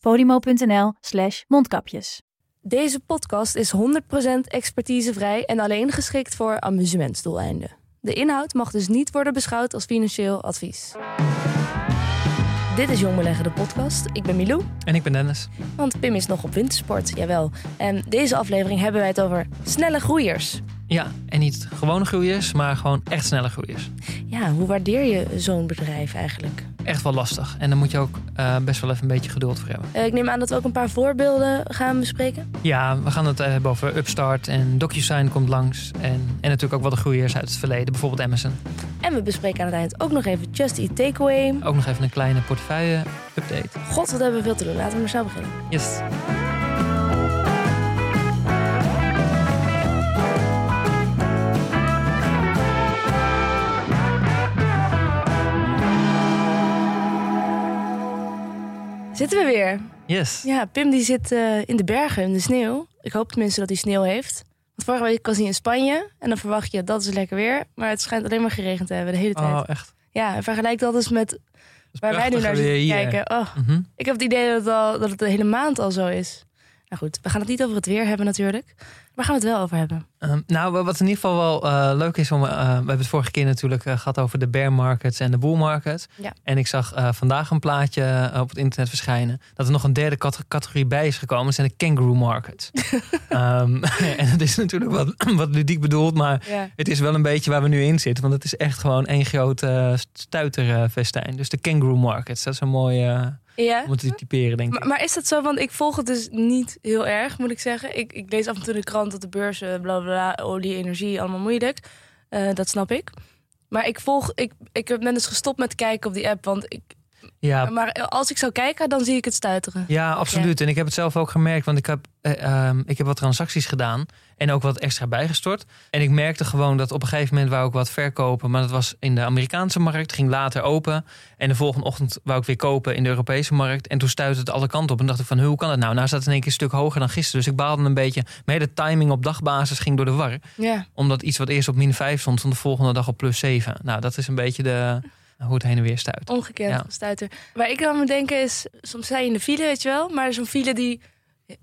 podimo.nl slash mondkapjes. Deze podcast is 100% expertisevrij en alleen geschikt voor amusementsdoeleinden. De inhoud mag dus niet worden beschouwd als financieel advies. Dit is Jong Beleggen, de podcast. Ik ben Milou, En ik ben Dennis. want Pim is nog op wintersport, jawel. En deze aflevering hebben wij het over snelle groeiers. Ja, en niet gewone groeiers, maar gewoon echt snelle groeiers. Ja, hoe waardeer je zo'n bedrijf eigenlijk? Echt wel lastig. En daar moet je ook eh, best wel even een beetje geduld voor hebben. Eh, ik neem aan dat we ook een paar voorbeelden gaan bespreken. Ja, we gaan het eh, hebben over Upstart en DocuSign komt langs. En, en natuurlijk ook wat de groeiers uit het verleden, bijvoorbeeld Amazon. En we bespreken aan het eind ook nog even Just Eat Takeaway. Ook nog even een kleine portefeuille-update. God, wat hebben we veel te doen. Laten we maar zo beginnen. Yes. Zitten we weer? Yes. Ja, Pim die zit eh, in de bergen, in de sneeuw. Ik hoop tenminste dat hij sneeuw heeft. Want vorige week was hij in Spanje. En dan verwacht je, dat is lekker weer. Maar het schijnt alleen maar geregend te hebben de hele tijd. Oh, echt. Ja, en vergelijk dat eens met waar wij nu naar zitten kijken. Oh, Mhm. ik heb het idee dat het, al, dat het de hele maand al zo is. Nou goed, we gaan het niet over het weer hebben natuurlijk. Waar gaan we het wel over hebben? Ehm, nou, wat in ieder geval wel eh, leuk is, om, eh, we hebben het vorige keer natuurlijk eh, gehad over de bear markets en de bull markets. Ja. En ik zag vandaag een plaatje op het internet verschijnen dat er nog een derde cat- categorie bij is gekomen. Dat zijn de kangaroo markets. Ehm, en dat is natuurlijk wat, wat ludiek bedoeld, maar Ja. het is wel een beetje waar we nu in zitten. Want het is echt gewoon één groot eh stuiterfestijn. dus de kangaroo markets, dat is een mooie ja? om het te typeren, denk ik. Maar, maar is dat zo? Want ik volg het dus niet heel erg, moet ik zeggen. Ik, ik lees af en toe de krant dat de beurzen, bla bla, bla olie, energie, allemaal moeilijk. Eh, dat snap ik. Maar ik volg, ik, ik ben dus gestopt met kijken op die app. Want ik, Ja, maar als ik zou kijken, dan zie ik het stuiteren. Ja, absoluut. En ik heb het zelf ook gemerkt, want ik heb, eh, ehm, ik heb wat transacties gedaan en ook wat extra bijgestort. En ik merkte gewoon dat op een gegeven moment wou ik wat verkopen, maar dat was in de Amerikaanse markt, ging later open. En de volgende ochtend wou ik weer kopen in de Europese markt. En toen stuitte het alle kanten op en dacht ik van, hoe kan het nou? Nou staat het in één keer een stuk hoger dan gisteren. Dus ik baalde een beetje. Mijn hele timing op dagbasis ging door de war. Ja. Omdat iets wat eerst op min 5 stond, stond de volgende dag op plus 7. Nou, dat is een beetje de, hoe het heen en weer stuit. Ongekend Ja. stuiter. Waar ik aan moet denken is, soms sta je in de file, weet je wel. Maar zo'n file die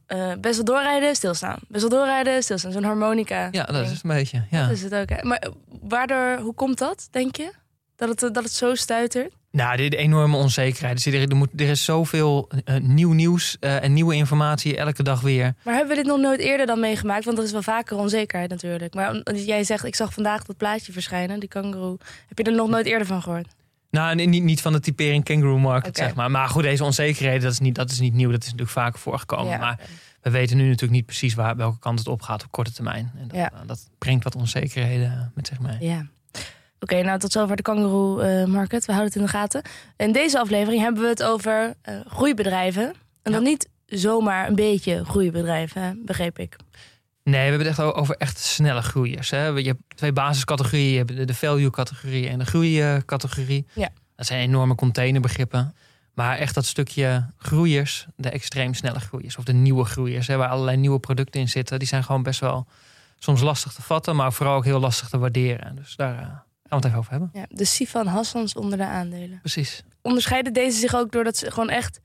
eh, best wel doorrijden, stilstaan. Best wel doorrijden, stilstaan. Zo'n harmonica. Ja, dat ding. is het een beetje. Ja. Dat is het ook. hè. Maar eh, waardoor, hoe komt dat, denk je? Dat het, eh, dat het zo stuitert? Nou, de enorme onzekerheid. Dus er, er, moet, er is zoveel nieuw nieuws en nieuwe informatie elke dag weer. Maar hebben we dit nog nooit eerder dan meegemaakt? Want er is wel vaker onzekerheid natuurlijk. Maar jij zegt, ik zag vandaag dat plaatje verschijnen, die kangaroo. Heb je er nog nooit eerder van gehoord? Nou, nee, niet, niet van de typering kangaroo market, zeg maar. Maar goed, deze onzekerheden, dat is, niet, dat is niet nieuw. Dat is natuurlijk vaker voorgekomen. Ja. Maar we weten nu natuurlijk niet precies waar, welke kant het op gaat op korte termijn. En dat, Ja. eh, dat brengt wat onzekerheden met zich mee. Ja. Oké, nou tot zover de kangaroo eh, market. We houden het in de gaten. In deze aflevering hebben we het over eh, groeibedrijven. En dan Ja. niet zomaar een beetje groeibedrijven, begreep ik. Nee, we hebben het echt over echt snelle groeiers. Hè. Je hebt twee basiscategorieën. Je hebt de- value-categorie en de groeicategorie. Ja. Dat zijn enorme containerbegrippen. Maar echt dat stukje groeiers, de extreem snelle groeiers... of de nieuwe groeiers, hè, waar allerlei nieuwe producten in zitten... die zijn gewoon best wel soms lastig te vatten... maar vooral ook heel lastig te waarderen. Dus daar eh, gaan we het even over hebben. Ja, de Sifan Hassans onder de aandelen. Precies. Onderscheiden deze zich ook doordat ze gewoon echt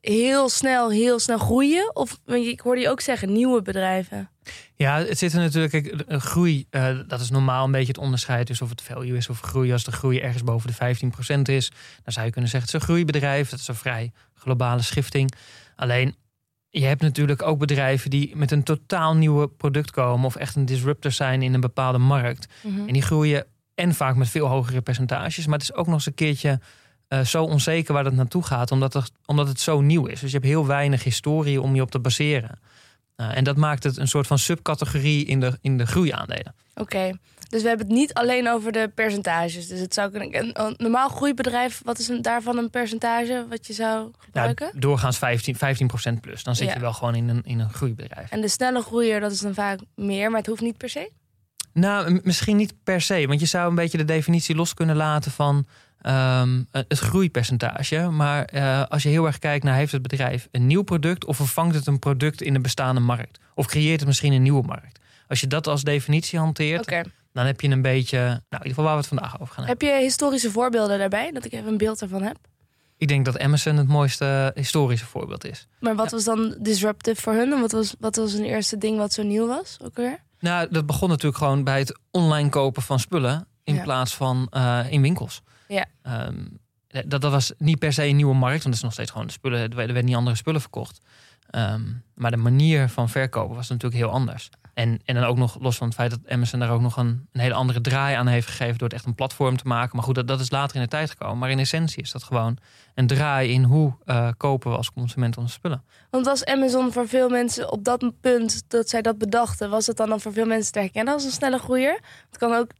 heel snel, heel snel groeien? Of, ik hoorde je ook zeggen, nieuwe bedrijven. Ja, het zit er natuurlijk. Kijk, een groei, eh, dat is normaal een beetje het onderscheid. Dus of het value is of groei. Als de groei ergens boven de 15% is, dan zou je kunnen zeggen: het is een groeibedrijf. Dat is een vrij globale schifting. Alleen, je hebt natuurlijk ook bedrijven die met een totaal nieuwe product komen. of echt een disruptor zijn in een bepaalde markt. En die groeien en vaak met veel hogere percentages. Maar het is ook nog eens een keertje eh, zo onzeker waar dat naartoe gaat, omdat, er, omdat het zo nieuw is. Dus je hebt heel weinig historie om je op te baseren. Uh, en dat maakt het een soort van subcategorie in de, in de groeiaandelen. Oké, dus we hebben het niet alleen over de percentages. Dus het zou kunnen. Een, een normaal groeibedrijf, wat is een, daarvan een percentage wat je zou gebruiken? Ja, doorgaans 15, 15% plus. Dan zit Ja. je wel gewoon in een, in een groeibedrijf. En de snelle groeier, dat is dan vaak meer, maar het hoeft niet per se. Nou, misschien niet per se. Want je zou een beetje de definitie los kunnen laten van ehm, het groeipercentage. Maar eh, als je heel erg kijkt naar heeft het bedrijf een nieuw product of vervangt het een product in de bestaande markt? Of creëert het misschien een nieuwe markt? Als je dat als definitie hanteert, dan heb je een beetje, nou in ieder geval waar we het vandaag over gaan hebben. Heb je historische voorbeelden daarbij, dat ik even een beeld ervan heb? Ik denk dat Amazon het mooiste historische voorbeeld is. Maar wat was dan disruptive voor hun? En wat was, wat was een eerste ding wat zo nieuw was? Ook weer? Nou, dat begon natuurlijk gewoon bij het online kopen van spullen in Ja. plaats van eh, in winkels. Ja. Ehm, dat, dat was niet per se een nieuwe markt, want het is nog steeds gewoon de spullen. Er werden niet andere spullen verkocht. Ehm, maar de manier van verkopen was natuurlijk heel anders. En, en dan ook nog los van het feit dat Amazon daar ook nog een, een hele andere draai aan heeft gegeven door het echt een platform te maken. Maar goed, dat, dat is later in de tijd gekomen. Maar in essentie is dat gewoon een draai in hoe eh, kopen we als consument onze spullen. Want was Amazon voor veel mensen op dat punt dat zij dat bedachten, was het dan, dan voor veel mensen te herkennen als een snelle groeier? Het kan ook,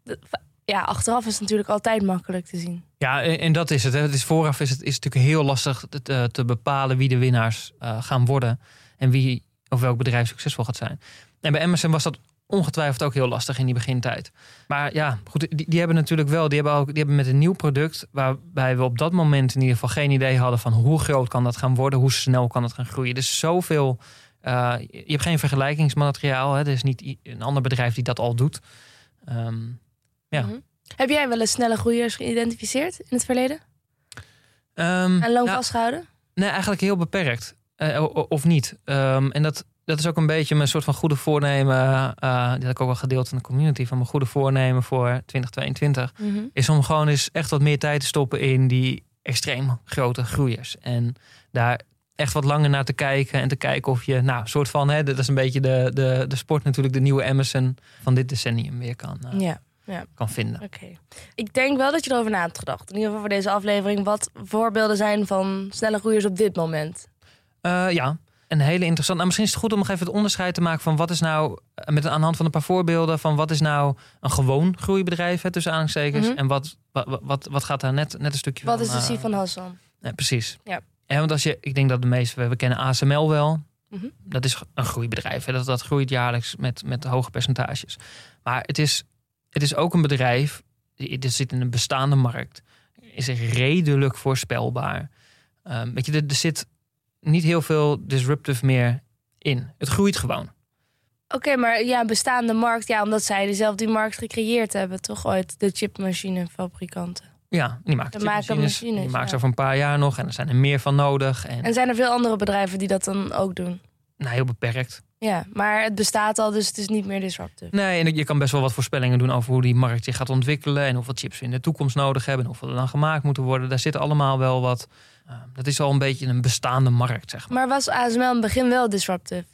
ja, achteraf is natuurlijk altijd makkelijk te zien. Ja, en, dat is het. Hè. Het is vooraf is het is natuurlijk heel lastig te, te- bepalen wie de winnaars eh, gaan worden en wie of welk bedrijf succesvol gaat zijn. En bij Amazon was dat ongetwijfeld ook heel lastig in die begintijd. Maar ja, goed, die, die hebben natuurlijk wel, die hebben ook, die hebben met een nieuw product waarbij we op dat moment in ieder geval geen idee hadden van hoe groot kan dat gaan worden, hoe snel kan het gaan groeien. Dus zoveel, eh, je hebt geen vergelijkingsmateriaal. Hè. Er is niet een ander bedrijf die dat al doet. Ehm, Ja. Mhm. Heb jij wel eens snelle groeiers geïdentificeerd in het verleden? ehm, En lang nou, vastgehouden? Nee, eigenlijk heel beperkt. Eh, of niet. Ehm, en dat, dat is ook een beetje mijn soort van goede voornemen. eh, die had ik ook wel gedeeld in de community. Van mijn goede voornemen voor 2022. Mhm. Is om gewoon eens echt wat meer tijd te stoppen in die extreem grote groeiers. En daar echt wat langer naar te kijken. En te kijken of je, nou, soort van, hè, dat is een beetje de, de, de sport natuurlijk, de nieuwe Amazon van dit decennium weer kan, eh, Ja, kan vinden. oké. Ik denk wel dat je erover na hebt gedacht. In ieder geval voor deze aflevering. Wat voorbeelden zijn van snelle groeiers op dit moment? Eh, ja, een hele interessant. Nou, misschien is het goed om nog even het onderscheid te maken van wat is nou, eh, met aan de hand van een paar voorbeelden, van wat is nou een gewoon groeibedrijf, hè, tussen aanhalingstekens, Mhm. en wat, wat, wat, wat gaat daar net, net een stukje Wat van. is de eh, Sifan Hassan? precies. Ja. En want als je, ik denk dat de meeste, we, kennen ASML wel. Mhm. Dat is een groeibedrijf. Hè. Dat, dat groeit jaarlijks met, met hoge percentages. Maar het is, het is ook een bedrijf, dit zit in een bestaande markt, is echt redelijk voorspelbaar. Ehm, weet je, er, er zit niet heel veel disruptive meer in. Het groeit gewoon. Oké, maar ja, bestaande markt. Ja, omdat zij dezelfde die markt gecreëerd hebben, toch ooit? De chipmachinefabrikanten. Ja, die maken chipmachines. machines, Die maakt ze ja. over een paar jaar nog. En er zijn er meer van nodig. En, En zijn er veel andere bedrijven die dat dan ook doen? nou, heel beperkt. Ja, maar het bestaat al, dus het is niet meer disruptive. Nee, en je kan best wel wat voorspellingen doen over hoe die markt zich gaat ontwikkelen. En hoeveel chips we in de toekomst nodig hebben. En hoeveel er dan gemaakt moeten worden. Daar zit allemaal wel wat. eh, dat is al een beetje een bestaande markt, zeg maar. Maar was ASML in het begin wel disruptive?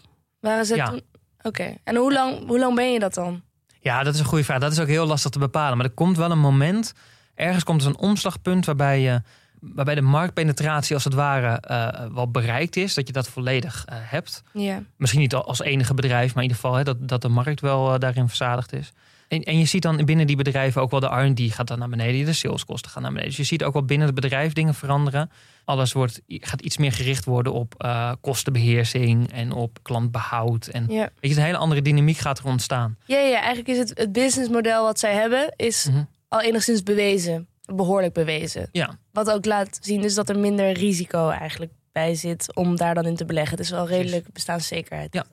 Waren ze Ja. toen... Oké, en hoe lang, hoe lang ben je dat dan? Ja, dat is een goede vraag. Dat is ook heel lastig te bepalen. Maar er komt wel een moment. Ergens komt er een omslagpunt waarbij je. Waarbij de marktpenetratie als het ware eh, wel bereikt is. Dat je dat volledig eh, hebt. Ja. misschien niet als enige bedrijf, maar in ieder geval hè, dat, dat de markt wel eh, daarin verzadigd is. En, en je ziet dan binnen die bedrijven ook wel de R&D gaat dan naar beneden, de saleskosten gaan naar beneden. Dus je ziet ook wel binnen het bedrijf dingen veranderen. Alles wordt, gaat iets meer gericht worden op eh, kostenbeheersing en op klantbehoud. En Ja. weet je, een hele andere dynamiek gaat er ontstaan. Ja, ja, eigenlijk is het, het businessmodel wat zij hebben, is Mhm. al enigszins bewezen. Behoorlijk bewezen. Ja, Wat ook laat zien is dat er minder risico eigenlijk bij zit om daar dan in te beleggen. Het is wel redelijk bestaanszekerheid. Ja.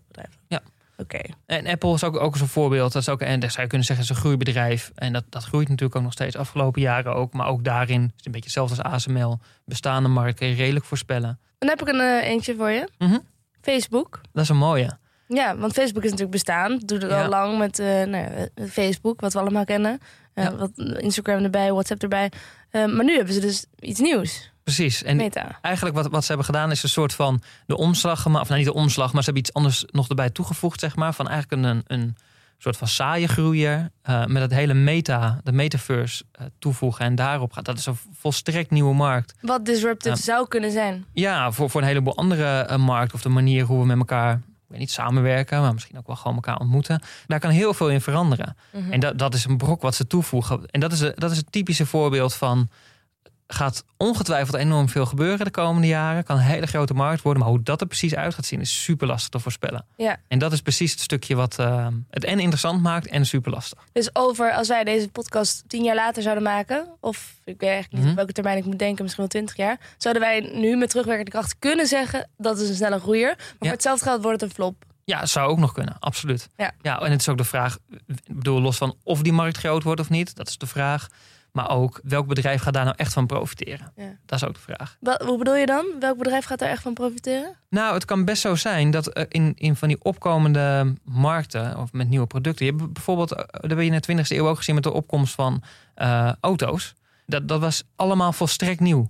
Ja. Oké. en Apple is ook, ook zo'n voorbeeld. Dat is ook, en daar zou je kunnen zeggen, is een groeibedrijf. En dat, dat groeit natuurlijk ook nog steeds afgelopen jaren ook. Maar ook daarin is het een beetje hetzelfde als ASML. Bestaande markt kun je redelijk voorspellen. Dan heb ik een eh, eentje voor je. Mhm. Facebook. Dat is een mooie. Ja, want Facebook is natuurlijk bestaan. Doet het Ja. al lang met eh, nou, eh, Facebook, wat we allemaal kennen. Eh, Ja. wat, Instagram erbij, WhatsApp erbij. Eh, maar nu hebben ze dus iets nieuws. Precies. En Meta. eigenlijk wat, wat ze hebben gedaan is een soort van de omslag gemaakt. Of nou, niet de omslag, maar ze hebben iets anders nog erbij toegevoegd, zeg maar. Van eigenlijk een, een soort van saaie groeier. eh, met het hele meta, de metaverse toevoegen en daarop gaat. Dat is een volstrekt nieuwe markt. Wat disruptive zou kunnen zijn. Ja, voor, voor een heleboel andere markten. Of de manier hoe we met elkaar, weet niet, samenwerken, maar misschien ook wel gewoon elkaar ontmoeten. Daar kan heel veel in veranderen. Mhm. En dat, dat is een brok wat ze toevoegen. En dat is, dat is het typische voorbeeld van. Gaat ongetwijfeld enorm veel gebeuren de komende jaren. Kan een hele grote markt worden. Maar hoe dat er precies uit gaat zien is super lastig te voorspellen. Ja. En dat is precies het stukje wat eh, het en interessant maakt en super lastig. Dus over als wij deze podcast tien jaar later zouden maken, of ik weet eigenlijk niet Mhm. op welke termijn ik moet denken, misschien wel twintig jaar, zouden wij nu met terugwerkende kracht kunnen zeggen dat is een snelle groeier. Maar voor hetzelfde geld wordt het een flop. Ja, zou ook nog kunnen, absoluut. Ja. ja, en het is ook de vraag, ik bedoel, los van of die markt groot wordt of niet, dat is de vraag. Maar ook welk bedrijf gaat daar nou echt van profiteren? Ja. Dat is ook de vraag. Wat, hoe bedoel je dan? Welk bedrijf gaat daar echt van profiteren? Nou, het kan best zo zijn dat eh, in, in van die opkomende markten of met nieuwe producten. Je hebt bijvoorbeeld, eh, dat heb je in de 20e eeuw ook gezien met de opkomst van eh, auto's. Dat, dat was allemaal volstrekt nieuw.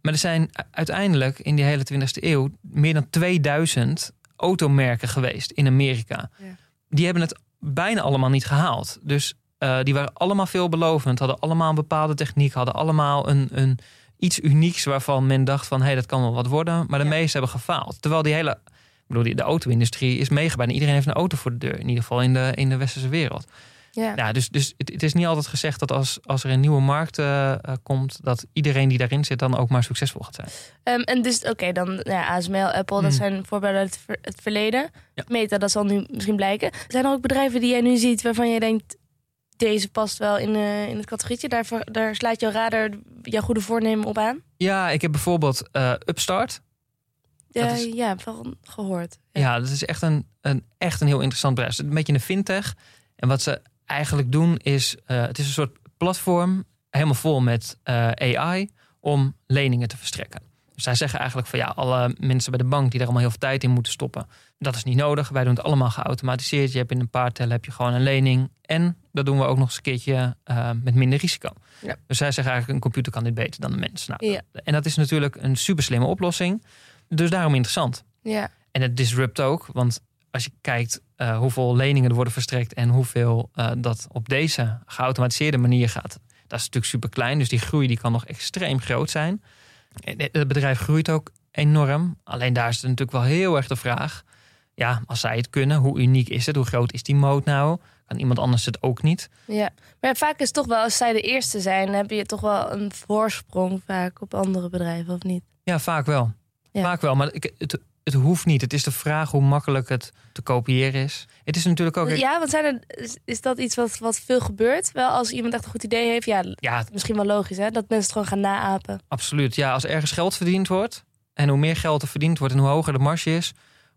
Maar er zijn uiteindelijk in die hele 20e eeuw meer dan 2000 automerken geweest in Amerika. Ja. Die hebben het bijna allemaal niet gehaald. Dus eh, die waren allemaal veelbelovend, hadden allemaal een bepaalde techniek, hadden allemaal een, een, iets unieks waarvan men dacht van hé, hey, dat kan wel wat worden. Maar de Ja. meeste hebben gefaald. Terwijl die hele, ik bedoel, de auto-industrie is meegebouwd. En Iedereen heeft een auto voor de deur, in ieder geval in de, in de westerse wereld. Ja. Ja, dus, dus het, het is niet altijd gezegd dat als, als er een nieuwe markt eh, eh, komt, dat iedereen die daarin zit dan ook maar succesvol gaat zijn. Ehm, en dus, oké, dan ja, ASML, Apple, dat Hmm. zijn voorbeelden uit het, ver- het verleden. Ja. Meta, dat zal nu misschien blijken. Zijn er ook bedrijven die jij nu ziet waarvan je denkt, deze past wel in, eh, in het categorietje? Daar, daar slaat jouw radar jouw goede voornemen op aan? Ja, ik heb bijvoorbeeld eh, Upstart. Ja, is- ja, van gehoord. Ja, dat is echt een, een, echt een heel interessant bedrijf. Een beetje een fintech. En wat ze eigenlijk doen is, eh, het is een soort platform, helemaal vol met AI, om leningen te verstrekken. Dus zij zeggen eigenlijk van ja, alle mensen bij de bank die er allemaal heel veel tijd in moeten stoppen, dat is niet nodig. Wij doen het allemaal geautomatiseerd. Je hebt in een paar tellen heb je gewoon een lening. En dat doen we ook nog eens een keertje eh, met minder risico. Ja. Dus zij zeggen eigenlijk, een computer kan dit beter dan de mens. Nou, Ja. En dat is natuurlijk een super slimme oplossing. Dus daarom interessant. Ja, En het disrupt ook, want als je kijkt eh, hoeveel leningen er worden verstrekt en hoeveel eh, dat op deze geautomatiseerde manier gaat, dat is natuurlijk super klein. Dus die groei die kan nog extreem groot zijn. En Het het bedrijf groeit ook enorm. Alleen daar is het natuurlijk wel heel erg de vraag. Ja, als zij het kunnen, hoe uniek is het? Hoe groot is die moot nou? Kan iemand anders het ook niet? ja. Maar ja, vaak is het toch wel, als zij de eerste zijn, heb je toch wel een voorsprong vaak op andere bedrijven, of niet? Ja, vaak wel. Ja. Vaak wel, maar ik- het, het hoeft niet. Het is de vraag hoe makkelijk het te kopiëren is. Het is natuurlijk ook... Ja, want zijn er, is, dat iets wat, wat veel gebeurt? Wel, als iemand echt een goed idee heeft, ja, Ja, misschien wel logisch, hè? Dat mensen het gewoon gaan naapen. Absoluut. Ja, als ergens geld verdiend wordt en hoe meer geld er verdiend wordt en hoe hoger de marge is,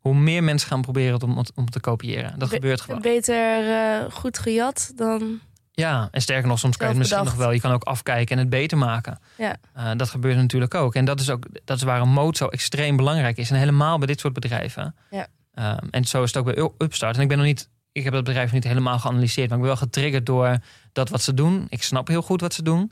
hoe meer mensen gaan proberen het om, om te kopiëren. Dat Be- gebeurt gewoon. Beter eh, goed gejat dan. Ja, en sterker nog, soms kan je het misschien nog wel. Je kan ook afkijken en het beter maken. Ja. Eh, dat gebeurt natuurlijk ook. En dat is ook dat is waar een moot zo extreem belangrijk is. En helemaal bij dit soort bedrijven. Ja. Ehm, en zo is het ook bij Upstart. En ik ben nog niet, ik heb dat bedrijf nog niet helemaal geanalyseerd, maar ik ben wel getriggerd door dat wat ze doen. Ik snap heel goed wat ze doen.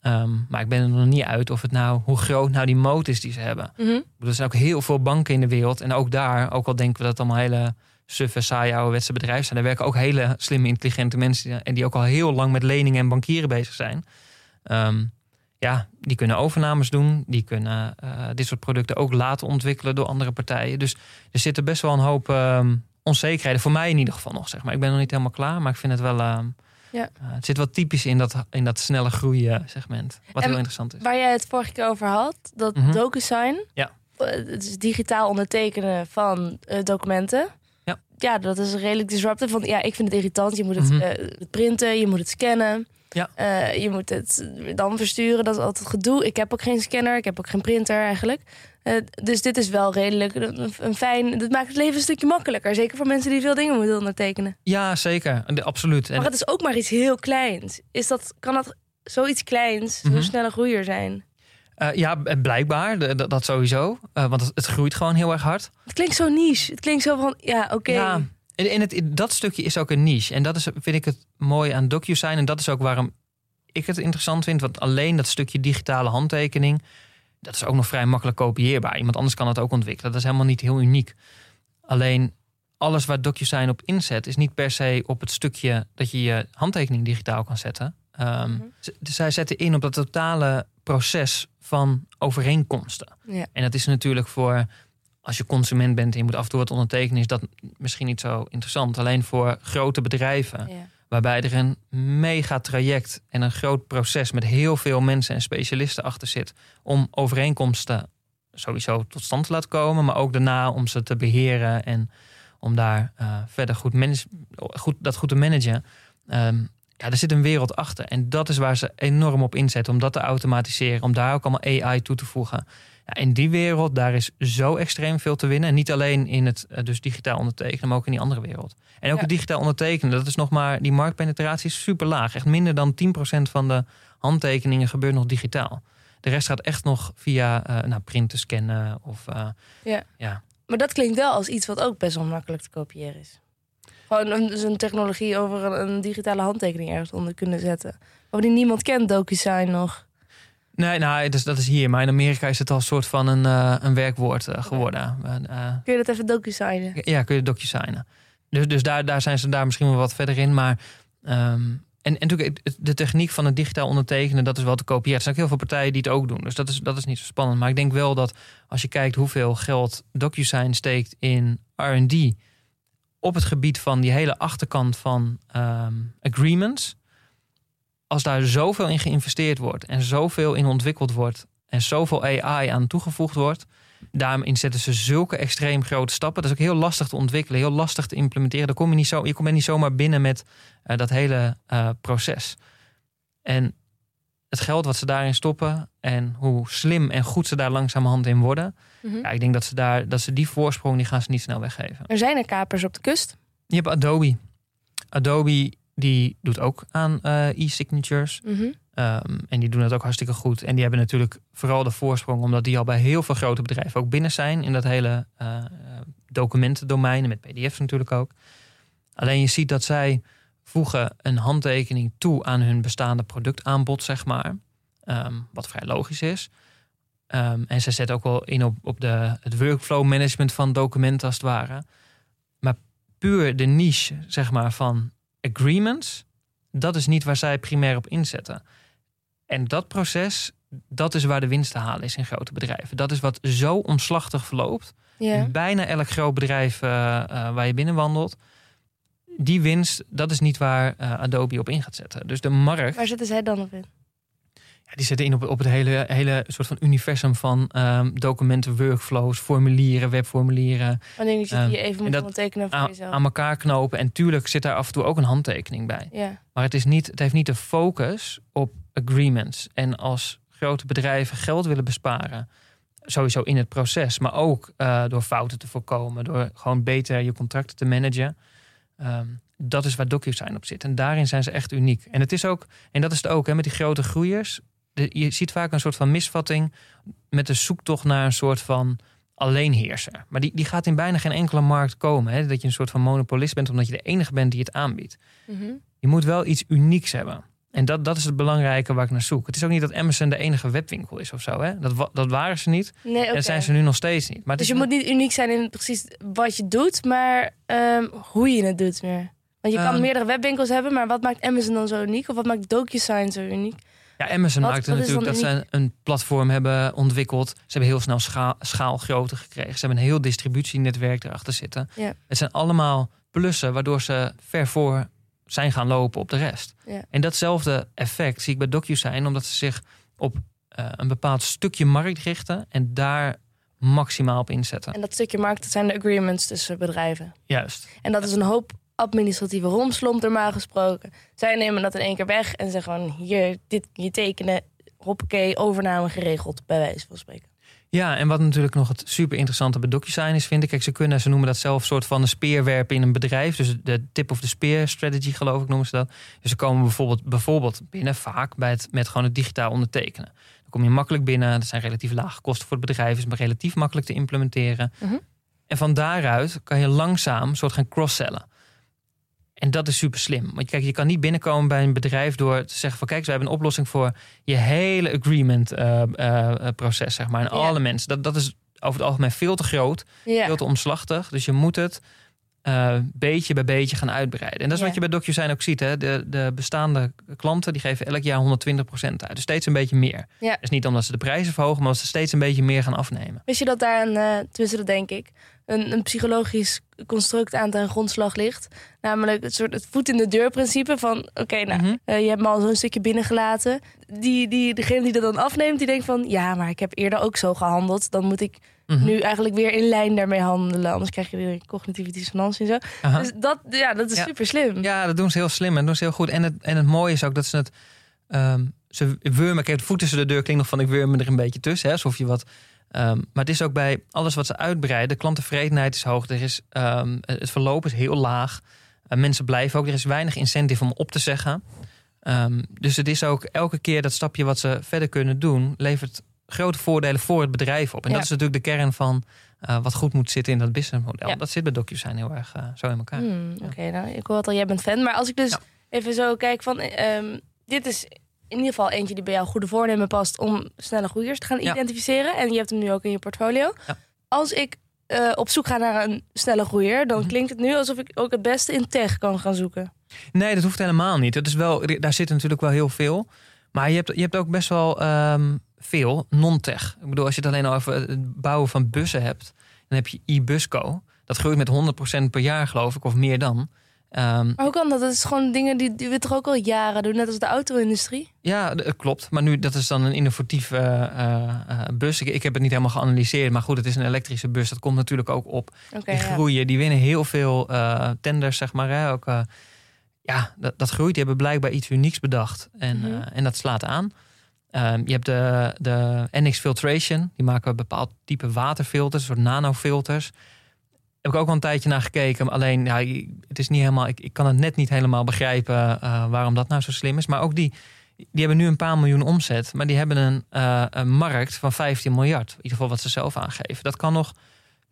Ehm, maar ik ben er nog niet uit of het nou, hoe groot nou die moot is die ze hebben. Mhm. Er zijn ook heel veel banken in de wereld. En ook daar, ook al denken we dat het allemaal hele suffe, saaie, ouderwetse bedrijven zijn. Er werken ook hele slimme, intelligente mensen. En die ook al heel lang met leningen en bankieren bezig zijn. Ehm, ja, die kunnen overnames doen. Die kunnen eh, dit soort producten ook laten ontwikkelen door andere partijen. Dus er zitten best wel een hoop ehm, onzekerheden. Voor mij in ieder geval nog, zeg maar. Ik ben nog niet helemaal klaar, maar ik vind het wel... Ja. eh, het zit wel typisch in dat, in dat snelle groeien segment. Wat En heel interessant is. Waar jij het vorige keer over had, dat Mhm. DocuSign. Ja. eh, Het is digitaal ondertekenen van eh, documenten. Ja. Ja, dat is redelijk disruptive. Want ja, ik vind het irritant. Je moet het Mhm. printen, je moet het scannen. Ja. Je moet het dan versturen. Dat is altijd gedoe. Ik heb ook geen scanner. Ik heb ook geen printer eigenlijk. Eh, dus dit is wel redelijk een, een fijn... Dit maakt het leven een stukje makkelijker. Zeker voor mensen die veel dingen moeten ondertekenen. Ja, zeker. De- Absoluut. Maar het is ook maar iets heel kleins. Is dat, kan dat zoiets kleins zo'n snelle groeier zijn? Eh, ja, blijkbaar. De- dat- dat sowieso. Eh, want het, het groeit gewoon heel erg hard. Het klinkt zo niche. Het klinkt zo van, ja, oké. Ja, en, en het, dat stukje is ook een niche. En dat is, vind ik het mooi aan DocuSign. En dat is ook waarom ik het interessant vind. Want alleen dat stukje digitale handtekening... dat is ook nog vrij makkelijk kopieerbaar. Iemand anders kan het ook ontwikkelen. Dat is helemaal niet heel uniek. Alleen alles waar DocuSign op inzet... is niet per se op het stukje dat je je handtekening digitaal kan zetten. Mhm. z- dus zij zetten in op dat totale proces van overeenkomsten. Ja. En dat is natuurlijk voor als je consument bent en je moet af en toe wat ondertekenen, is dat misschien niet zo interessant. Alleen voor grote bedrijven, Ja. Waarbij er een mega traject en een groot proces met heel veel mensen en specialisten achter zit om overeenkomsten sowieso tot stand te laten komen, maar ook daarna om ze te beheren en om daar eh, verder goed, manage- goed, dat goed te managen. Ehm, ja, er zit een wereld achter. En dat is waar ze enorm op inzetten. Om dat te automatiseren. Om daar ook allemaal AI toe te voegen. Ja, in die wereld, daar is zo extreem veel te winnen. En niet alleen in het eh, dus digitaal ondertekenen, maar ook in die andere wereld. En ook Ja. het digitaal ondertekenen, dat is nog maar... Die marktpenetratie is super laag. Echt minder dan 10% van de handtekeningen gebeurt nog digitaal. De rest gaat echt nog via eh nou, printen, scannen of... eh, Maar dat klinkt wel als iets wat ook best wel makkelijk te kopiëren is. Gewoon een, dus een technologie over een, een digitale handtekening ergens onder kunnen zetten. Maar die niemand kent, DocuSign nog. Nee, nou, dus dat is hier. Maar in Amerika is het al een soort van een, eh, een werkwoord eh, geworden. Eh, Kun je dat even DocuSignen? Ja, kun je DocuSignen. Dus, dus daar, daar zijn ze daar misschien wel wat verder in. Maar, ehm, en, en natuurlijk, de techniek van het digitaal ondertekenen, dat is wel te kopiëren. Er zijn ook heel veel partijen die het ook doen. Dus dat is, dat is niet zo spannend. Maar ik denk wel dat als je kijkt hoeveel geld DocuSign steekt in RD. op het gebied van die hele achterkant van ehm, agreements. Als daar zoveel in geïnvesteerd wordt en zoveel in ontwikkeld wordt. en zoveel AI aan toegevoegd wordt. Daarin zetten ze zulke extreem grote stappen. Dat is ook heel lastig te ontwikkelen, heel lastig te implementeren. Daar kom je, niet zo, je komt niet zomaar binnen met eh, dat hele eh, proces. En het geld wat ze daarin stoppen en hoe slim en goed ze daar langzamerhand in worden. Mhm. Ja, ik denk dat ze, daar, dat ze die voorsprong die gaan ze niet snel weggeven. Er zijn er kapers op de kust. Je hebt Adobe. Adobe die doet ook aan eh, e-signatures. Mhm. Ehm, en die doen het ook hartstikke goed. En die hebben natuurlijk vooral de voorsprong, omdat die al bij heel veel grote bedrijven ook binnen zijn in dat hele eh, documentendomein, en met PDF's natuurlijk ook. Alleen je ziet dat zij voegen een handtekening toe aan hun bestaande productaanbod, zeg maar. Ehm, wat vrij logisch is. Ehm, en ze zetten ook wel in op, op de, het workflow management van documenten als het ware. Maar puur de niche, zeg maar, van agreements, dat is niet waar zij primair op inzetten. En dat proces, dat is waar de winst te halen is in grote bedrijven. Dat is wat zo omslachtig verloopt. Ja. In bijna elk groot bedrijf eh, eh, waar je binnenwandelt. Die winst, dat is niet waar eh, Adobe op in gaat zetten. Dus de markt, Waar zitten zij dan op in? Die zetten in op, op het hele, hele soort van universum van ehm, documenten, workflows, formulieren, webformulieren. Wanneer je Ehm, die even moet ondertekenen voor Aan, jezelf. aan elkaar knopen. En tuurlijk zit daar af en toe ook een handtekening bij. Maar het, is niet, het heeft niet de focus op agreements. En als grote bedrijven geld willen besparen, sowieso in het proces, maar ook eh, door fouten te voorkomen, door gewoon beter je contracten te managen. ehm, dat is waar DocuSign op zit. En daarin zijn ze echt uniek. En het is ook, en dat is het ook hè, met die grote groeiers. Je ziet vaak een soort van misvatting met de zoektocht naar een soort van alleenheerser. Maar die, die gaat in bijna geen enkele markt komen. Hè? Dat je een soort van monopolist bent, omdat je de enige bent die het aanbiedt. Mhm. Je moet wel iets unieks hebben. En dat, dat is het belangrijke waar ik naar zoek. Het is ook niet dat Amazon de enige webwinkel is of zo. Hè? Dat, dat waren ze niet. Nee. En dat zijn ze nu nog steeds niet. Maar Dus je moet niet uniek zijn in precies wat je doet, maar ehm, hoe je het doet meer. Want je kan Ehm. meerdere webwinkels hebben, maar wat maakt Amazon dan zo uniek? Of wat maakt DocuSign zo uniek? Ja, Amazon Wat- maakt het wat is natuurlijk dat ze een, platform hebben ontwikkeld. Ze hebben heel snel schaal, schaalgrootte gekregen. Ze hebben een heel distributienetwerk erachter zitten. Ja. Het zijn allemaal plussen waardoor ze ver voor zijn gaan lopen op de rest. Ja. En datzelfde effect zie ik bij DocuSign, omdat ze zich op eh, een bepaald stukje markt richten en daar maximaal op inzetten. En dat stukje markt, dat zijn de agreements tussen bedrijven. Juist. En dat is een hoop administratieve romslomp normaal gesproken. Zij nemen dat in één keer weg en zeggen gewoon... hier, dit je tekenen, hoppakee, overname geregeld, bij wijze van spreken. Ja, en wat natuurlijk nog het super interessante bij DocuSign is, vind ik. Kijk, ze kunnen, ze noemen dat zelf soort van een speerwerpen in een bedrijf. Dus de tip of the spear strategy, geloof ik, noemen ze dat. Dus ze komen bijvoorbeeld, bijvoorbeeld binnen vaak bij het, met gewoon het digitaal ondertekenen. Dan kom je makkelijk binnen. Dat zijn relatief lage kosten voor het bedrijf. Is maar relatief makkelijk te implementeren. Mhm. En van daaruit kan je langzaam soort gaan cross-sellen. En dat is super slim. Want kijk, je kan niet binnenkomen bij een bedrijf door te zeggen van kijk, we hebben een oplossing voor je hele agreement eh, eh, eh, proces, zeg maar. En alle mensen. Dat, dat is over het algemeen veel te groot, veel te omslachtig. Dus je moet het beetje bij beetje gaan uitbreiden. En dat is wat je bij DocuSign ook ziet. Hè? De, de bestaande klanten die geven elk jaar 120% uit. Dus steeds een beetje meer. Ja. Dus niet omdat ze de prijzen verhogen, maar omdat ze steeds een beetje meer gaan afnemen. Wist je dat daar een, dat denk ik, een, een psychologisch construct aan ten grondslag ligt? Namelijk het soort het voet in de deur principe van, oké, nou, Mhm. eh, je hebt me al zo'n stukje binnengelaten. Die, die, degene die dat dan afneemt, die denkt van, ja, maar ik heb eerder ook zo gehandeld. Dan moet ik Mhm. nu eigenlijk weer in lijn daarmee handelen. Anders krijg je weer cognitieve dissonantie en zo. Dus dat, ja, dat is Ja. super slim. Ja, dat doen ze heel slim en doen ze heel goed. En het, en het mooie is ook dat ze het... ehm, ze wurmen, kijk, de voet tussen de deur klinkt nog van ik wurm me er een beetje tussen. Hè, alsof je wat... ehm, maar het is ook bij alles wat ze uitbreiden. De klanttevredenheid is hoog. Er is, ehm, het verloop is heel laag. Eh, mensen blijven ook. Er is weinig incentive om op te zeggen. Ehm, dus het is ook elke keer dat stapje wat ze verder kunnen doen... levert grote voordelen voor het bedrijf op. En Ja. dat is natuurlijk de kern van eh, wat goed moet zitten in dat businessmodel. Ja. Dat zit bij DocuSign heel erg eh, zo in elkaar. Hmm, Oké, nou, ik hoor het al, jij bent fan. Maar als ik dus even zo kijk van... dit is in ieder geval eentje die bij jouw goede voornemen past... om snelle groeiers te gaan Ja. identificeren. En je hebt hem nu ook in je portfolio. Ja. Als ik eh, op zoek ga naar een snelle groeier... dan Mhm. klinkt het nu alsof ik ook het beste in tech kan gaan zoeken. Nee, dat hoeft helemaal niet. Dat is wel, daar zit natuurlijk wel heel veel. Maar je hebt, je hebt ook best wel ehm, veel non-tech. Ik bedoel, als je het alleen al over het bouwen van bussen hebt... dan heb je e-busco. Dat groeit met 100% per jaar, geloof ik, of meer dan. Ehm, Maar hoe kan dat? Dat is gewoon dingen die, die we toch ook al jaren doen. Net als de auto-industrie. ja, d- klopt. Maar nu, dat is dan een innovatieve eh, eh, bus. Ik, ik heb het niet helemaal geanalyseerd. Maar goed, het is een elektrische bus. Dat komt natuurlijk ook op. Oké, die ja. groeien, die winnen heel veel eh, tenders, zeg maar. Hè? Ook, eh, ja, dat, dat groeit. Die hebben blijkbaar iets unieks bedacht. En, Mhm. eh, en dat slaat aan. Ehm, je hebt de, de NX Filtration. Die maken een bepaald type waterfilters, een soort nanofilters. Heb ik ook al een tijdje naar gekeken. Alleen, ja, het is niet helemaal, ik, ik kan het net niet helemaal begrijpen eh, waarom dat nou zo slim is. Maar ook die, die hebben nu een paar miljoen omzet. Maar die hebben een, eh, een markt van 15 miljard. In ieder geval wat ze zelf aangeven. Dat kan nog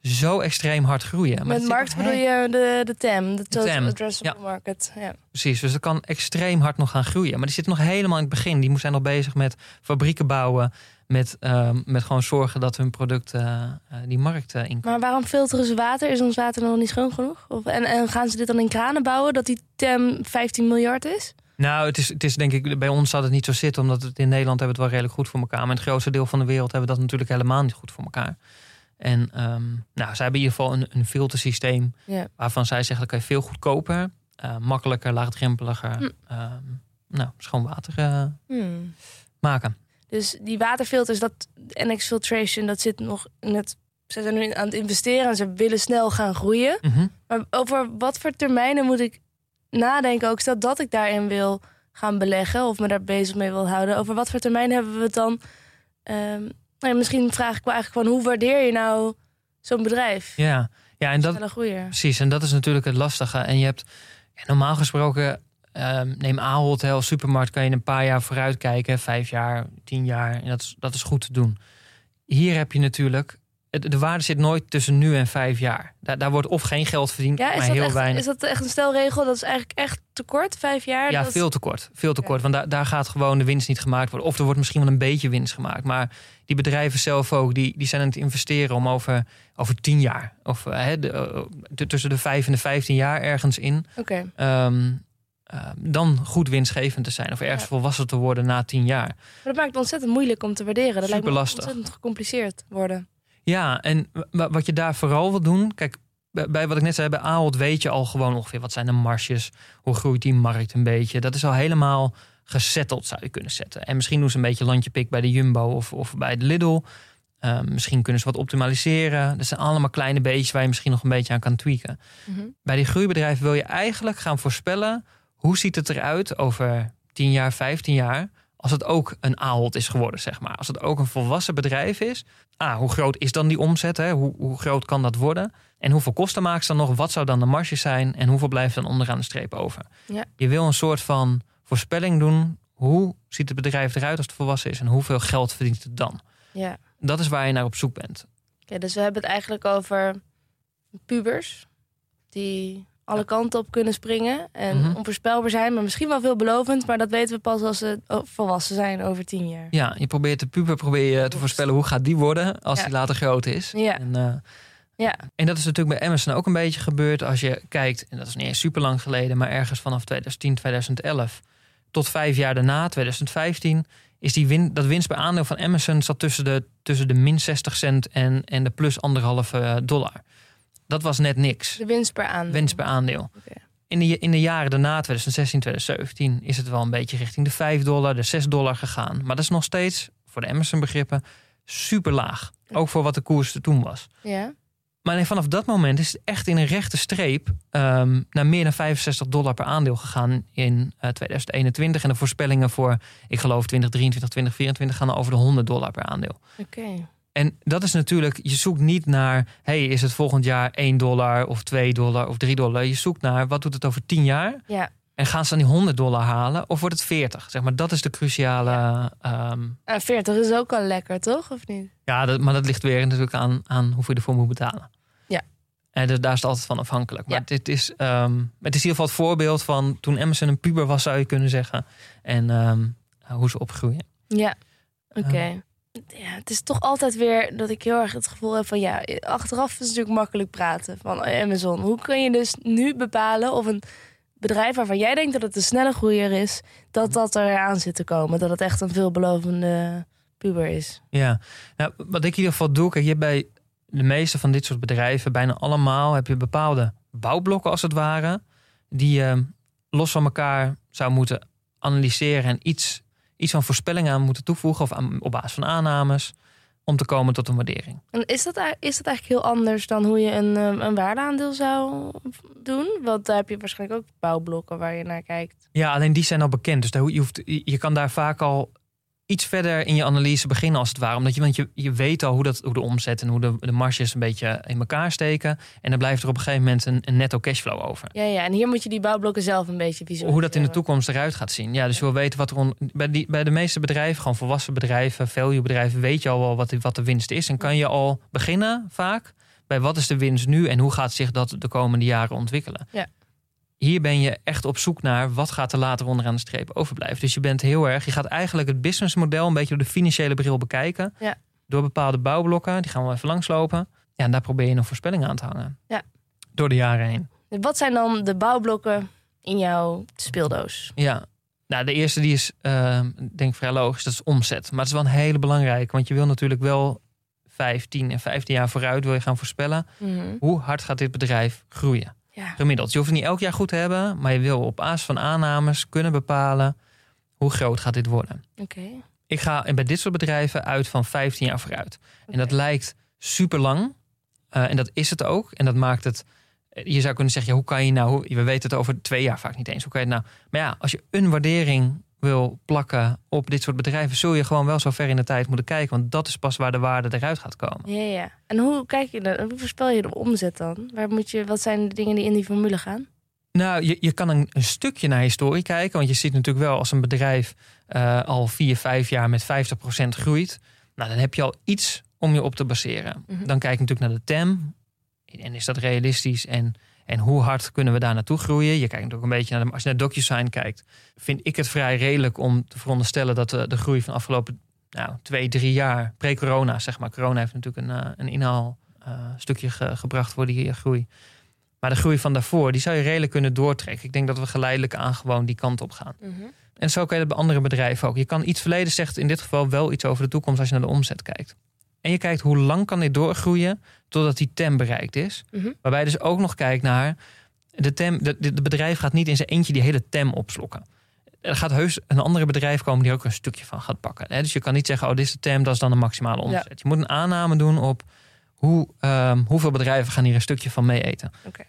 zo extreem hard groeien. Maar Met markt bedoel je de, de TAM, de Total TAM, Addressable Market. Ja. Precies, dus dat kan extreem hard nog gaan groeien. Maar die zit nog helemaal in het begin. Die zijn nog bezig met fabrieken bouwen. Met, ehm, met gewoon zorgen dat hun product eh, die markt eh, in Maar waarom filteren ze water? Is ons water nog niet schoon genoeg? Of, en, en gaan ze dit dan in kranen bouwen dat die TAM 15 miljard is? Nou, het is, het is denk ik, bij ons zal het niet zo zitten. Omdat het in Nederland hebben we het wel redelijk goed voor elkaar. Maar in het grootste deel van de wereld hebben we dat natuurlijk helemaal niet goed voor elkaar. En ehm, nou, zij hebben in ieder geval een, een filtersysteem waarvan zij zeggen dat kan je veel goedkoper, eh, makkelijker, laagdrempeliger, Hm. ehm, nou, schoon water Hmm. maken. Dus die waterfilters, dat NX Filtration, dat zit nog in het... Ze zijn nu aan het investeren en ze willen snel gaan groeien. Mhm. Maar over wat voor termijnen moet ik nadenken? Ook stel dat ik daarin wil gaan beleggen of me daar bezig mee wil houden. Over wat voor termijn hebben we het dan? Ehm, nou misschien vraag ik wel eigenlijk van hoe waardeer je nou zo'n bedrijf? Ja. ja, en dat. Precies, en dat is natuurlijk het lastige. En je hebt ja, normaal gesproken, ehm, neem Ahold, heel supermarkt, kan je een paar jaar vooruit kijken, vijf jaar, tien jaar. En dat is, dat is goed te doen. Hier heb je natuurlijk, de waarde zit nooit tussen nu en vijf jaar. Daar, daar wordt of geen geld verdiend, Ja, is maar dat, heel echt, weinig. is dat echt een stelregel? Dat is eigenlijk echt te kort, vijf jaar? Ja, Dat- veel te kort. Veel te kort. Want daar, daar gaat gewoon de winst niet gemaakt worden. Of er wordt misschien wel een beetje winst gemaakt. Maar die bedrijven zelf ook, die, die zijn aan het investeren om over, over tien jaar. Of eh, hè, de, eh, de- tussen de vijf en de vijftien jaar ergens in. Oké. ehm, eh, dan goed winstgevend te zijn. Of ergens Ja. volwassen te worden na tien jaar. Maar dat maakt het ontzettend moeilijk om te waarderen. Dat lijkt me ontzettend gecompliceerd worden. Ja, en wa- wat je daar vooral wil doen... Kijk, bij- wat ik net zei, bij Ahold weet je al gewoon ongeveer... wat zijn de marges, hoe groeit die markt een beetje. Dat is al helemaal gesetteld, zou je kunnen zetten. En misschien doen ze een beetje landje pik bij de Jumbo of, of bij de Lidl. Ehm, misschien kunnen ze wat optimaliseren. Dat zijn allemaal kleine beetjes waar je misschien nog een beetje aan kan tweaken. Mhm. Bij die groeibedrijven wil je eigenlijk gaan voorspellen... hoe ziet het eruit over 10 jaar, 15 jaar... als het ook een Ahold is geworden, zeg maar. Als het ook een volwassen bedrijf is. Ah, hoe groot is dan die omzet? Hè? Hoe, hoe groot kan dat worden? En hoeveel kosten maken ze dan nog? Wat zou dan de marge zijn? En hoeveel blijft dan onderaan de streep over? Ja. Je wil een soort van voorspelling doen. Hoe ziet het bedrijf eruit als het volwassen is? En hoeveel geld verdient het dan? Ja. Dat is waar je naar op zoek bent. Oké, dus we hebben het eigenlijk over pubers die alle kanten op kunnen springen en Mhm. onvoorspelbaar zijn, maar misschien wel veelbelovend, maar dat weten we pas als ze volwassen zijn over tien jaar. Ja, je probeert de puber probeer je te voorspellen hoe gaat die worden als Ja. die later groot is. Ja. En, eh, Ja. En dat is natuurlijk bij Amazon ook een beetje gebeurd. Als je kijkt, en dat is niet eens super lang geleden, maar ergens vanaf 2010, 2011 tot vijf jaar daarna, 2015, is die win, dat winst per aandeel van Amazon zat tussen de, tussen de min 60 cent en, en de plus anderhalve dollar. Dat was net niks. De winst per aandeel. Winst per aandeel. In de, in de jaren daarna, 2016, 2017, is het wel een beetje richting de 5 dollar, de 6 dollar gegaan. Maar dat is nog steeds, voor de Amazon begrippen, super laag. Ook voor wat de koers er toen was. Ja. Maar vanaf dat moment is het echt in een rechte streep ehm, naar meer dan 65 dollar per aandeel gegaan in eh, 2021. En de voorspellingen voor, ik geloof 2023, 2024 gaan over de 100 dollar per aandeel. Oké. En dat is natuurlijk, je zoekt niet naar, hey, is het volgend jaar 1 dollar of 2 dollar of 3 dollar. Je zoekt naar, wat doet het over 10 jaar? Ja. En gaan ze dan die 100 dollar halen of wordt het 40? Zeg maar, dat is de cruciale. Ja, uh, 40 is ook al lekker, toch? Of niet? Ja, dat, maar dat ligt weer natuurlijk aan, aan hoeveel je ervoor moet betalen. Ja. En dus daar is het altijd van afhankelijk. Maar Ja. dit is, ehm, het is in ieder geval het voorbeeld van toen Amazon een puber was, zou je kunnen zeggen. En ehm, hoe ze opgroeien. Ja. Oké. Ja, het is toch altijd weer dat ik heel erg het gevoel heb van ja, achteraf is het natuurlijk makkelijk praten van Amazon. Hoe kun je dus nu bepalen of een bedrijf waarvan jij denkt dat het een snelle groeier is, dat dat er aan zit te komen, dat het echt een veelbelovende puber is? Ja, nou, wat ik in ieder geval doe, kijk, je hebt bij de meeste van dit soort bedrijven, bijna allemaal, heb je bepaalde bouwblokken als het ware, die je los van elkaar zou moeten analyseren en iets, iets van voorspellingen aan moeten toevoegen of aan, op basis van aannames om te komen tot een waardering. En is dat, is dat eigenlijk heel anders dan hoe je een, eh, een waardeaandeel zou doen? Want daar heb je waarschijnlijk ook bouwblokken waar je naar kijkt. Ja, alleen die zijn al bekend. Dus daar, je, hoeft, je kan daar vaak al iets verder in je analyse beginnen als het ware. Omdat je, want je, je weet al hoe, dat, hoe de omzet en hoe de, de marges een beetje in elkaar steken. En dan blijft er op een gegeven moment een, een netto cashflow over. Ja, ja, en hier moet je die bouwblokken zelf een beetje visualiseren. Hoe dat in de toekomst eruit gaat zien. Ja, dus je wil weten wat er on- bij, die, bij de meeste bedrijven, gewoon volwassen bedrijven, value bedrijven, weet je al wel wat, de- wat de winst is. En kan je al beginnen vaak bij wat is de winst nu en hoe gaat zich dat de komende jaren ontwikkelen. Ja. Hier ben je echt op zoek naar wat gaat er later onderaan de streep overblijven. Dus je bent heel erg, je gaat eigenlijk het businessmodel een beetje door de financiële bril bekijken. Ja. Door bepaalde bouwblokken, die gaan we even langslopen. Ja, en daar probeer je een voorspelling aan te hangen. Ja. Door de jaren heen. Wat zijn dan de bouwblokken in jouw speeldoos? Ja, nou, de eerste die is, eh, denk ik vrij logisch, dat is omzet. Maar het is wel een hele belangrijke, want je wil natuurlijk wel 5, 10 en 15 jaar vooruit wil je gaan voorspellen. Mhm. Hoe hard gaat dit bedrijf groeien? Gemiddeld. Je hoeft het niet elk jaar goed te hebben, maar je wil op basis van aannames kunnen bepalen hoe groot gaat dit worden. Oké. Ik ga bij dit soort bedrijven uit van 15 jaar vooruit. En dat lijkt super lang. en dat is het ook. En dat maakt het. Je zou kunnen zeggen, ja, hoe kan je nou. We weten het over twee jaar vaak niet eens. Hoe kan je het nou. Maar ja, als je een waardering wil plakken op dit soort bedrijven, zul je gewoon wel zo ver in de tijd moeten kijken. Want dat is pas waar de waarde eruit gaat komen. Ja, ja. En hoe kijk je dan? Hoe voorspel je de omzet dan? Waar moet je, wat zijn de dingen die in die formule gaan? Nou, je, je kan een, een stukje naar historie kijken. Want je ziet natuurlijk wel als een bedrijf eh, al vier, vijf jaar met 50% groeit. Nou, dan heb je al iets om je op te baseren. Mhm. Dan kijk je natuurlijk naar de TAM. En is dat realistisch? En, en hoe hard kunnen we daar naartoe groeien? Je kijkt natuurlijk een beetje naar de, als je naar DocuSign kijkt, vind ik het vrij redelijk om te veronderstellen dat de, de groei van de afgelopen nou, twee, drie jaar, pre-corona, zeg maar. Corona heeft natuurlijk een, eh, een inhaalstukje ge- gebracht voor die eh, groei. Maar de groei van daarvoor, die zou je redelijk kunnen doortrekken. Ik denk dat we geleidelijk aan gewoon die kant op gaan. En zo kan je dat bij andere bedrijven ook. Je kan iets verleden zegt in dit geval wel iets over de toekomst als je naar de omzet kijkt. En je kijkt hoe lang kan dit doorgroeien totdat die TEM bereikt is. Mhm. Waarbij je dus ook nog kijkt naar de TEM. De bedrijf gaat niet in zijn eentje die hele TEM opslokken. Er gaat heus een andere bedrijf komen die ook een stukje van gaat pakken. Hè? Dus je kan niet zeggen, oh, dit is de TEM, dat is dan de maximale omzet. Je moet een aanname doen op hoe, ehm, hoeveel bedrijven gaan hier een stukje van mee eten. En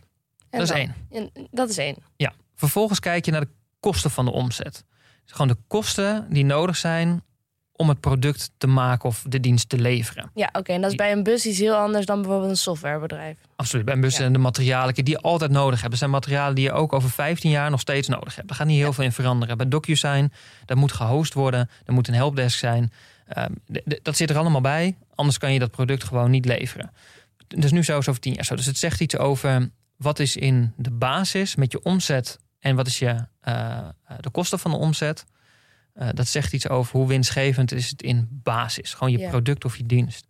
Dat is dan? één. En dat is één. Ja. Vervolgens kijk je naar de kosten van de omzet. Dus gewoon de kosten die nodig zijn om het product te maken of de dienst te leveren. Ja, oké. En dat is bij een bus iets heel anders dan bijvoorbeeld een softwarebedrijf. Absoluut. Bij bussen Ja. en de materialen die je altijd nodig hebt. Zijn materialen die je ook over 15 jaar nog steeds nodig hebt. Daar gaat niet heel Ja. veel in veranderen. Bij DocuSign, dat moet gehost worden. Er moet een helpdesk zijn. Ehm, dat zit er allemaal bij. Anders kan je dat product gewoon niet leveren. Dus nu zo over 10 jaar zo. Dus het zegt iets over wat is in de basis met je omzet en wat is je, eh, eh, de kosten van de omzet. Eh, dat zegt iets over hoe winstgevend is het in basis. Gewoon je Ja. product of je dienst.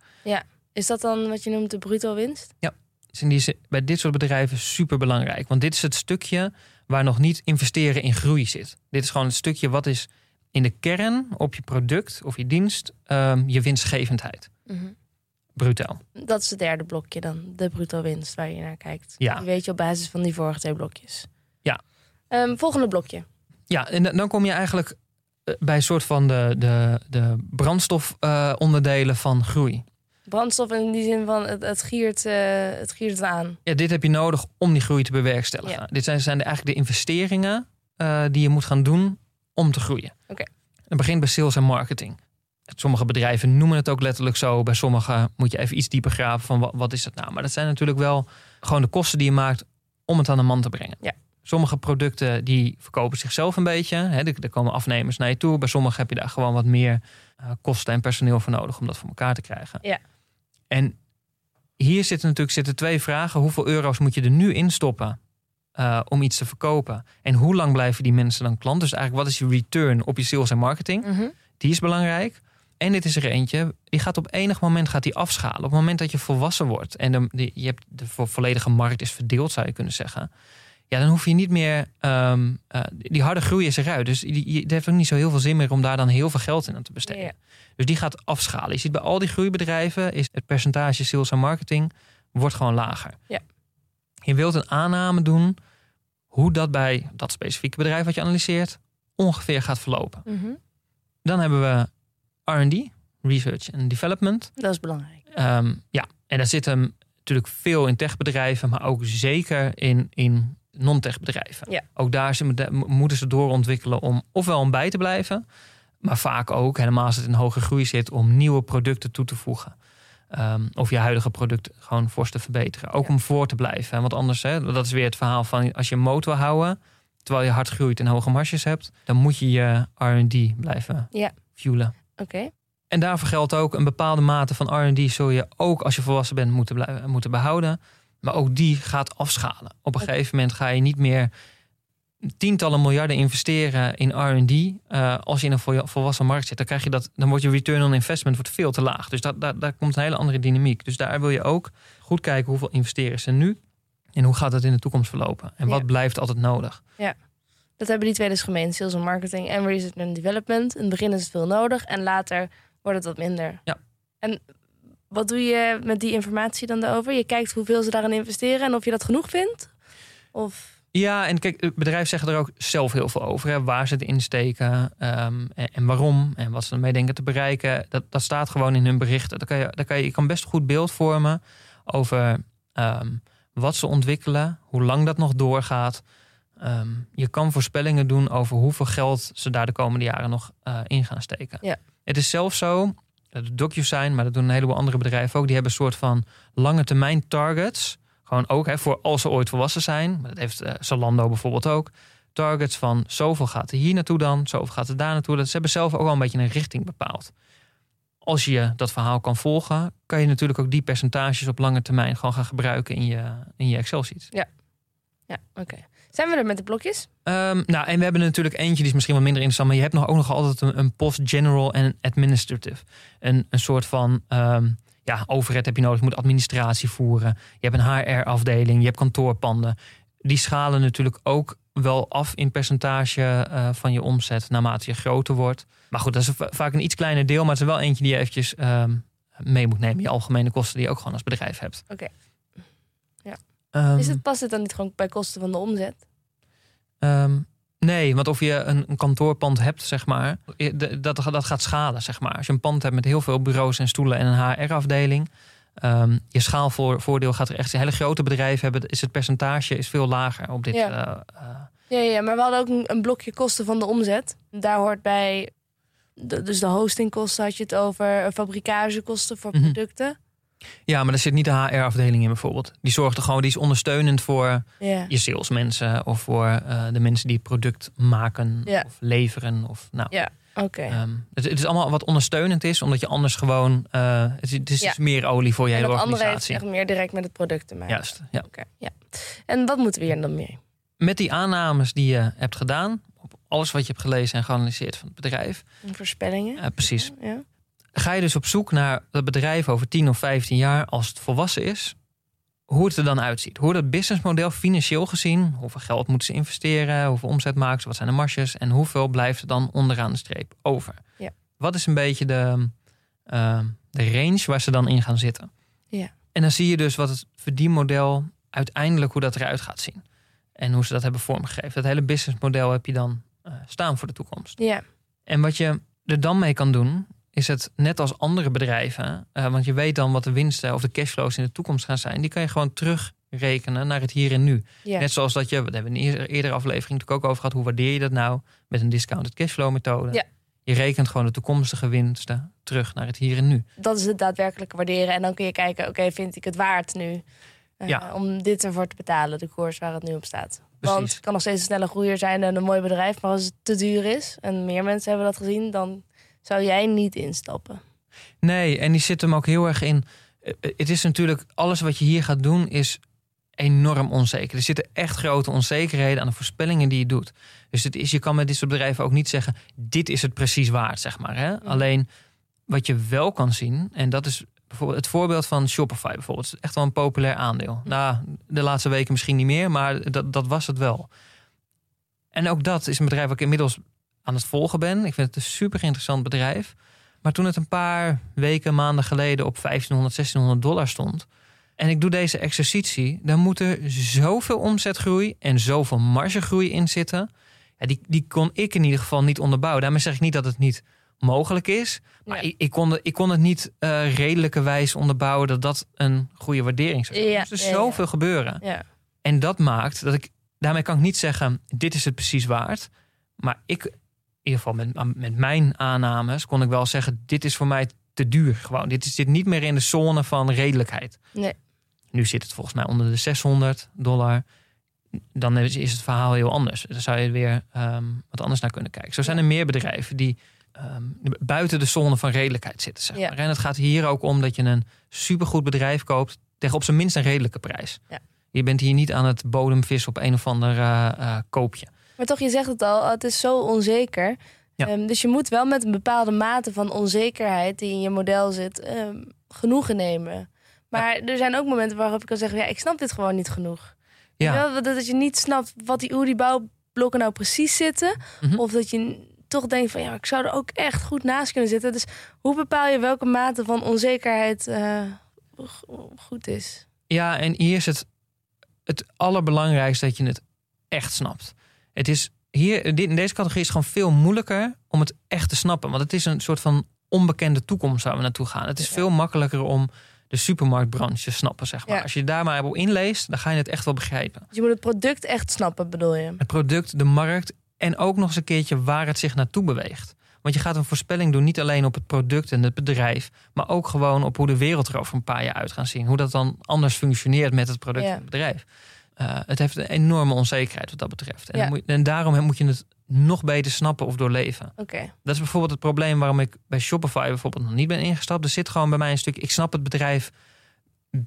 Is dat dan wat je noemt de bruto winst? Ja. is in die bij dit soort bedrijven super belangrijk. Want dit is het stukje waar nog niet investeren in groei zit. Dit is gewoon het stukje wat is in de kern op je product of je dienst ehm, je winstgevendheid. Mhm. Brutaal. Dat is het derde blokje dan, de bruto winst waar je naar kijkt. Ja. Die weet je op basis van die vorige twee blokjes. Ja. Ehm, volgende blokje. Ja, en dan kom je eigenlijk bij een soort van de, de, de brandstofonderdelen van groei. Brandstof in die zin van het, het, giert, eh, het giert het aan. Ja, dit heb je nodig om die groei te bewerkstelligen. Ja. Dit zijn, zijn de- eigenlijk de investeringen eh, die je moet gaan doen om te groeien. Oké. Het begint bij sales en marketing. Sommige bedrijven noemen het ook letterlijk zo. Bij sommige moet je even iets dieper graven van wat, wat is dat nou. Maar dat zijn natuurlijk wel gewoon de kosten die je maakt om het aan de man te brengen. Ja. Sommige producten die verkopen zichzelf een beetje. Hè, er, er komen afnemers naar je toe. Bij sommige heb je daar gewoon wat meer eh, kosten en personeel voor nodig om dat voor elkaar te krijgen. Ja. En hier zitten natuurlijk zitten twee vragen. Hoeveel euro's moet je er nu instoppen eh, om iets te verkopen? En hoe lang blijven die mensen dan klant? Dus eigenlijk wat is je return op je sales en marketing? Mhm. Die is belangrijk. En dit is er eentje, die gaat op enig moment gaat die afschalen. Op het moment dat je volwassen wordt en de, je hebt de vo- volledige markt is verdeeld, zou je kunnen zeggen. Ja, dan hoef je niet meer. ehm, eh, die harde groei is eruit. Dus die, het heeft ook niet zo heel veel zin meer om daar dan heel veel geld in aan te besteden. Ja. Dus die gaat afschalen. Je ziet bij al die groeibedrijven is het percentage sales en marketing wordt gewoon lager. Ja. Je wilt een aanname doen hoe dat bij dat specifieke bedrijf wat je analyseert ongeveer gaat verlopen. Mhm. Dan hebben we R&D, Research and Development. Dat is belangrijk. Ehm, ja, en daar zit hem natuurlijk veel in techbedrijven, maar ook zeker in, in non-techbedrijven. Ja. Ook daar de- moeten ze doorontwikkelen om ofwel om bij te blijven, maar vaak ook, helemaal als het in hoge groei zit, om nieuwe producten toe te voegen. Ehm, of je huidige product gewoon fors te verbeteren. Ook Ja. om voor te blijven. hè. Want anders, hè, dat is weer het verhaal van als je een motor houden, terwijl je hard groeit en hoge marges hebt, dan moet je je R&D blijven Ja. fuelen. Oké. En daarvoor geldt ook een bepaalde mate van R&D zul je ook als je volwassen bent moeten, blijven, moeten behouden. Maar ook die gaat afschalen. Op een gegeven moment ga je niet meer tientallen miljarden investeren in R&D eh, als je in een vol- volwassen markt zit. Dan krijg je dat, dan wordt je return on investment wordt veel te laag. Dus dat, dat, daar komt een hele andere dynamiek. Dus daar wil je ook goed kijken hoeveel investeren ze nu en hoe gaat het in de toekomst verlopen. En wat Ja. blijft altijd nodig. Dat hebben die twee dus gemeen. Sales en marketing en research and development. In het begin is het veel nodig en later wordt het wat minder. Ja. En wat doe je met die informatie dan daarover? Je kijkt hoeveel ze daarin investeren en of je dat genoeg vindt? Of... Ja, en kijk, het bedrijf zeggen er ook zelf heel veel over. Hè, waar ze het insteken ehm, en, en waarom en wat ze ermee denken te bereiken. Dat, dat staat gewoon in hun berichten. Daar kan je, daar kan je, je kan best goed beeld vormen over ehm, wat ze ontwikkelen, hoe lang dat nog doorgaat. Ehm, je kan voorspellingen doen over hoeveel geld ze daar de komende jaren nog eh, in gaan steken. Ja. Het is zelfs zo, eh, de DocuSign, maar dat doen een heleboel andere bedrijven ook, die hebben een soort van lange termijn targets. Gewoon ook hè, voor als ze ooit volwassen zijn. Dat heeft eh, Zalando bijvoorbeeld ook. Targets van zoveel gaat er hier naartoe dan, zoveel gaat er daar naartoe. Dat, ze hebben zelf ook al een beetje een richting bepaald. Als je dat verhaal kan volgen, kan je natuurlijk ook die percentages op lange termijn gewoon gaan gebruiken in je, in je Excel-sheets. Ja, oké. Zijn we er met de blokjes? Ehm, nou, en we hebben natuurlijk eentje die is misschien wat minder interessant, maar je hebt nog ook nog altijd een, een post general en administrative. Een, een soort van ehm, ja, overheid heb je nodig, je moet administratie voeren. Je hebt een HR-afdeling, je hebt kantoorpanden. Die schalen natuurlijk ook wel af in percentage eh, van je omzet naarmate je groter wordt. Maar goed, dat is va- vaak een iets kleiner deel, maar het is wel eentje die je eventjes ehm, mee moet nemen. Je algemene kosten die je ook gewoon als bedrijf hebt. Oké. Ehm, Is het, past het dan niet gewoon bij kosten van de omzet? Ehm, nee, want of je een, een kantoorpand hebt, zeg maar, dat, dat gaat schalen, zeg maar. Als je een pand hebt met heel veel bureaus en stoelen en een HR-afdeling, ehm, je schaalvoordeel gaat er echt. Hele grote bedrijven hebben, is het percentage is veel lager op dit. Ja. eh, eh, Ja, ja, maar we hadden ook een, een blokje kosten van de omzet. Daar hoort bij, de, dus de hostingkosten had je het over, eh, fabrikagekosten voor Mhm. producten. Ja, maar er zit niet de HR-afdeling in bijvoorbeeld. Die zorgt er gewoon, die is ondersteunend voor Ja. je salesmensen of voor eh, de mensen die het product maken Ja. of leveren. Of, nou, Ja, oké. ehm, het, het is allemaal wat ondersteunend is, omdat je anders gewoon. eh, het, is- het is Ja. meer olie voor je en hele dat andere heeft organisatie. echt meer direct met het product te maken. Juist, ja. Oké, ja. En wat moeten we hier dan mee? met die aannames die je hebt gedaan, op alles wat je hebt gelezen en geanalyseerd van het bedrijf, Voorspellingen? eh, precies, Ja. Ga je dus op zoek naar dat bedrijf over 10 of 15 jaar, als het volwassen is, hoe het er dan uitziet. Hoe dat businessmodel financieel gezien, hoeveel geld moeten ze investeren, hoeveel omzet maken ze, wat zijn de marges en hoeveel blijft er dan onderaan de streep over. Ja. Wat is een beetje de, uh, de range waar ze dan in gaan zitten. Ja. En dan zie je dus wat het verdienmodel uiteindelijk hoe dat eruit gaat zien. En hoe ze dat hebben vormgegeven. Dat hele businessmodel heb je dan uh, staan voor de toekomst. Ja. En wat je er dan mee kan doen, is het net als andere bedrijven, uh, want je weet dan wat de winsten of de cashflows in de toekomst gaan zijn, die kan je gewoon terugrekenen naar het hier en nu. Net zoals dat je, we hebben in een eerdere aflevering natuurlijk ook over gehad, hoe waardeer je dat nou met een discounted cashflow methode? Je rekent gewoon de toekomstige winsten terug naar het hier en nu. Dat is het daadwerkelijke waarderen. En dan kun je kijken, oké, vind ik het waard nu uh, Ja. om dit ervoor te betalen, de koers waar het nu op staat. Want het kan nog steeds een snelle groeier zijn en een mooi bedrijf, maar als het te duur is en meer mensen hebben dat gezien, dan zou jij niet instappen. Nee, en die zit hem ook heel erg in. eh, Het is natuurlijk, alles wat je hier gaat doen is enorm onzeker. Er zitten echt grote onzekerheden aan de voorspellingen die je doet. Dus het is, je kan met dit soort bedrijven ook niet zeggen, dit is het precies waard, zeg maar. Hè? Alleen wat je wel kan zien, en dat is bijvoorbeeld het voorbeeld van Shopify bijvoorbeeld. Is echt wel een populair aandeel. Nou, de laatste weken misschien niet meer, maar dat, dat was het wel. En ook dat is een bedrijf waar ik inmiddels aan het volgen ben. Ik vind het een super interessant bedrijf. Maar toen het een paar weken, maanden geleden op 1500, 1600 dollar stond. En ik doe deze exercitie, dan moet er zoveel omzetgroei en zoveel margegroei in zitten. Ja, die, die kon ik in ieder geval niet onderbouwen. Daarmee zeg ik niet dat het niet mogelijk is. Maar Ja. ik, ik, kon, het- ik kon het niet eh redelijkerwijs onderbouwen dat dat een goede waardering zou zijn. Ja, er moest dus ja, zoveel gebeuren. Ja. En dat maakt dat ik, daarmee kan ik niet zeggen, dit is het precies waard. Maar ik, ieder geval met, met mijn aannames, kon ik wel zeggen, dit is voor mij te duur. Gewoon, dit zit niet meer in de zone van redelijkheid. Nee. Nu zit het volgens mij onder de 600 dollar. Dan is is het verhaal heel anders. Dan zou je weer ehm, wat anders naar kunnen kijken. Zo zijn er meer bedrijven die ehm, buiten de zone van redelijkheid zitten. Zeg Ja. maar. En het gaat hier ook om dat je een supergoed bedrijf koopt tegen op zijn minst een redelijke prijs. Ja. Je bent hier niet aan het bodemvis op een of ander eh, eh, koopje. Maar toch, je zegt het al, het is zo onzeker. Ja. Ehm, dus je moet wel met een bepaalde mate van onzekerheid die in je model zit, ehm, genoegen nemen. Maar er zijn ook momenten waarop ik kan zeggen, ja, ik snap dit gewoon niet genoeg. Ja. Wel, dat, dat je niet snapt wat die, hoe die bouwblokken nou precies zitten. Mhm. Of dat je toch denkt van, ja, ik zou er ook echt goed naast kunnen zitten. Dus hoe bepaal je welke mate van onzekerheid eh, go- goed is? Ja, en hier is het het allerbelangrijkste dat je het echt snapt. Het is hier, in deze categorie is gewoon veel moeilijker om het echt te snappen. Want het is een soort van onbekende toekomst waar we naartoe gaan. Het is Ja. veel makkelijker om de supermarktbranche te snappen, zeg maar. Ja. Als je daar maar op inleest, dan ga je het echt wel begrijpen. Dus je moet het product echt snappen, bedoel je? Het product, de markt en ook nog eens een keertje waar het zich naartoe beweegt. Want je gaat een voorspelling doen niet alleen op het product en het bedrijf, maar ook gewoon op hoe de wereld er over een paar jaar uit gaat zien. Hoe dat dan anders functioneert met het product Ja. en het bedrijf. Uh, het heeft een enorme onzekerheid wat dat betreft. En, Ja. en daarom moet je het nog beter snappen of doorleven. Dat is bijvoorbeeld het probleem waarom ik bij Shopify bijvoorbeeld nog niet ben ingestapt. Er zit gewoon bij mij een stuk. Ik snap het bedrijf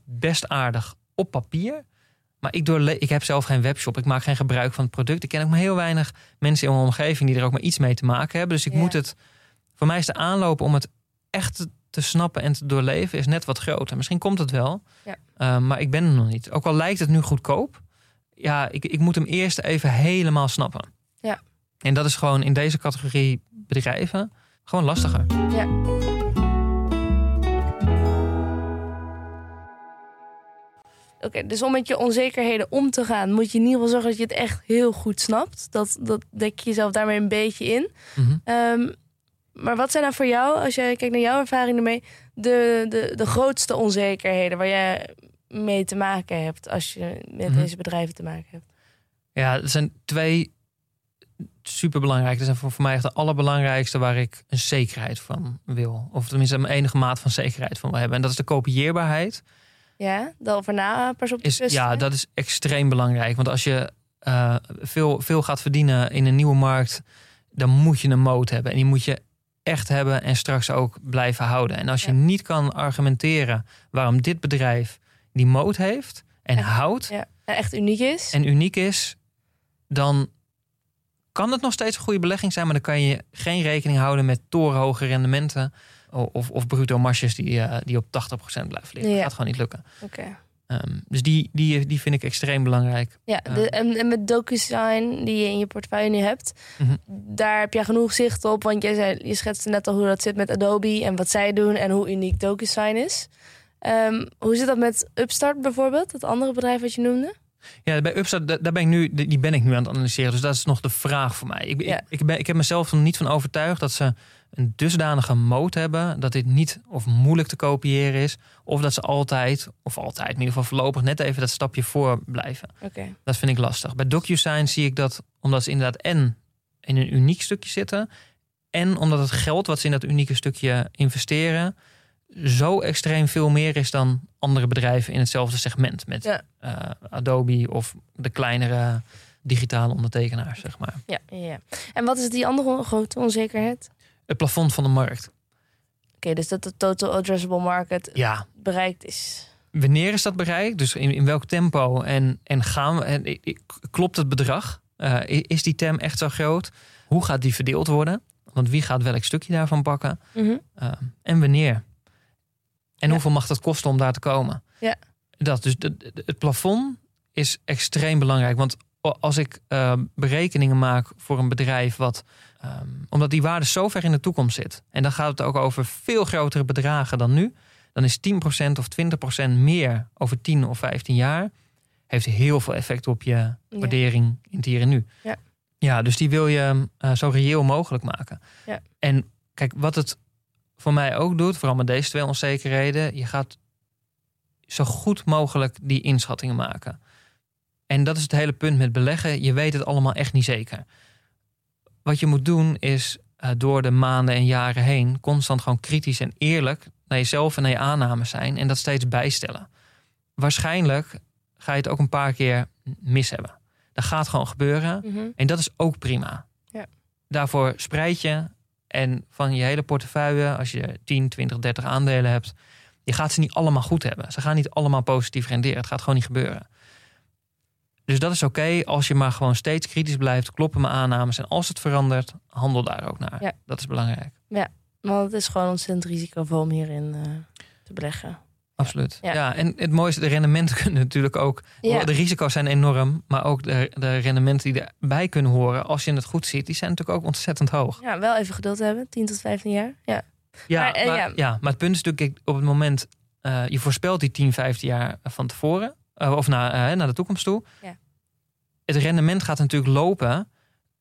best aardig op papier. Maar ik, doorle ik heb zelf geen webshop. Ik maak geen gebruik van het product. Ik ken ook maar heel weinig mensen in mijn omgeving die er ook maar iets mee te maken hebben. Dus ik Ja. moet het. Voor mij is de aanloop om het echt te- te snappen en te doorleven is net wat groter. Misschien komt het wel. Ja. Uh, maar ik ben er nog niet. Ook al lijkt het nu goedkoop. Ja, ik, ik moet hem eerst even helemaal snappen. Ja. En dat is gewoon in deze categorie bedrijven gewoon lastiger. Ja. Oké, dus om met je onzekerheden om te gaan, moet je in ieder geval zorgen dat je het echt heel goed snapt. Dat, dat dek je jezelf daarmee een beetje in. Mhm. Ehm, maar wat zijn nou voor jou, als jij kijkt naar jouw ervaring ermee, de, de, de grootste onzekerheden waar jij mee te maken hebt als je met Mhm. deze bedrijven te maken hebt? Ja, er zijn twee superbelangrijk. Dat zijn voor, voor mij echt de allerbelangrijkste waar ik een zekerheid van wil. Of tenminste een enige maat van zekerheid van wil hebben. En dat is de kopieerbaarheid. Ja, na pas op de Is, ja, dat is extreem belangrijk. Want als je eh, veel, veel gaat verdienen in een nieuwe markt, dan moet je een moot hebben. En die moet je echt hebben en straks ook blijven houden. En als je Ja. niet kan argumenteren waarom dit bedrijf die moot heeft en houdt Ja, echt uniek is. en uniek is, dan kan het nog steeds een goede belegging zijn, maar dan kan je geen rekening houden met torenhoge rendementen of, of bruto marges die, eh, die op 80% blijven liggen. Ja. Dat gaat gewoon niet lukken. Ehm, dus die, die, die vind ik extreem belangrijk. Ja, de, en, en met DocuSign die je in je portefeuille nu hebt, Mhm. daar heb je genoeg zicht op. Want jij zei, je schetste net al hoe dat zit met Adobe en wat zij doen en hoe uniek DocuSign is. Ehm, hoe zit dat met Upstart bijvoorbeeld, het andere bedrijf wat je noemde? Ja, bij Upstart, da- daar ben ik nu, die ben ik nu aan het analyseren. Dus dat is nog de vraag voor mij. Ik, Ja. ik, ik, ben, ik heb mezelf er niet van overtuigd dat ze een dusdanige moot hebben dat dit niet of moeilijk te kopiëren is, of dat ze altijd, of altijd in ieder geval voorlopig net even dat stapje voor blijven. Oké. Dat vind ik lastig. Bij DocuSign zie ik dat omdat ze inderdaad en in een uniek stukje zitten, en omdat het geld wat ze in dat unieke stukje investeren zo extreem veel meer is dan andere bedrijven in hetzelfde segment met Ja. eh, Adobe of de kleinere digitale ondertekenaars, zeg maar. Ja, ja. En wat is die andere grote onzekerheid? Het plafond van de markt. Oké, dus dat de total addressable market Ja, bereikt is. wanneer is dat bereikt? Dus in, in welk tempo en, en gaan we? En, klopt het bedrag? Eh, is die TEM echt zo groot? Hoe gaat die verdeeld worden? Want wie gaat welk stukje daarvan pakken? Mhm. Eh, en wanneer? En hoeveel mag dat kosten om daar te komen? Ja. Dat, dus de- de- het plafond is extreem belangrijk. Want als ik eh, berekeningen maak voor een bedrijf wat. ehm, omdat die waarde zo ver in de toekomst zit. En dan gaat het ook over veel grotere bedragen dan nu. Dan is 10% of 20% meer over 10 of 15 jaar. Heeft heel veel effect op je waardering in het hier en nu. Ja. ja dus die wil je eh, zo reëel mogelijk maken. Ja. En kijk, wat het voor mij ook doet, vooral met deze twee onzekerheden, je gaat zo goed mogelijk die inschattingen maken. En dat is het hele punt met beleggen. Je weet het allemaal echt niet zeker. Wat je moet doen is eh, door de maanden en jaren heen constant gewoon kritisch en eerlijk naar jezelf en naar je aannames zijn en dat steeds bijstellen. Waarschijnlijk ga je het ook een paar keer mis hebben. Dat gaat gewoon gebeuren. Mhm. En dat is ook prima. Ja. Daarvoor spreid je en van je hele portefeuille, als je 10, 20, 30 aandelen hebt, je gaat ze niet allemaal goed hebben. Ze gaan niet allemaal positief renderen. Het gaat gewoon niet gebeuren. Dus dat is oké als je maar gewoon steeds kritisch blijft, kloppen mijn aannames. En als het verandert, handel daar ook naar. Ja. Dat is belangrijk. Want het is gewoon ontzettend risicovol om hierin eh, te beleggen. Absoluut. Ja. Ja. en het mooiste, de rendementen kunnen natuurlijk ook. Ja. De risico's zijn enorm, maar ook de, de rendementen die erbij kunnen horen, als je het goed ziet, die zijn natuurlijk ook ontzettend hoog. ja, wel even geduld hebben, 10 tot 15 jaar. Ja. Ja, Maar, maar, eh, ja. ja. maar het punt is natuurlijk, op het moment, eh, je voorspelt die 10, 15 jaar van tevoren, eh, of naar, naar de toekomst toe. Ja. Het rendement gaat natuurlijk lopen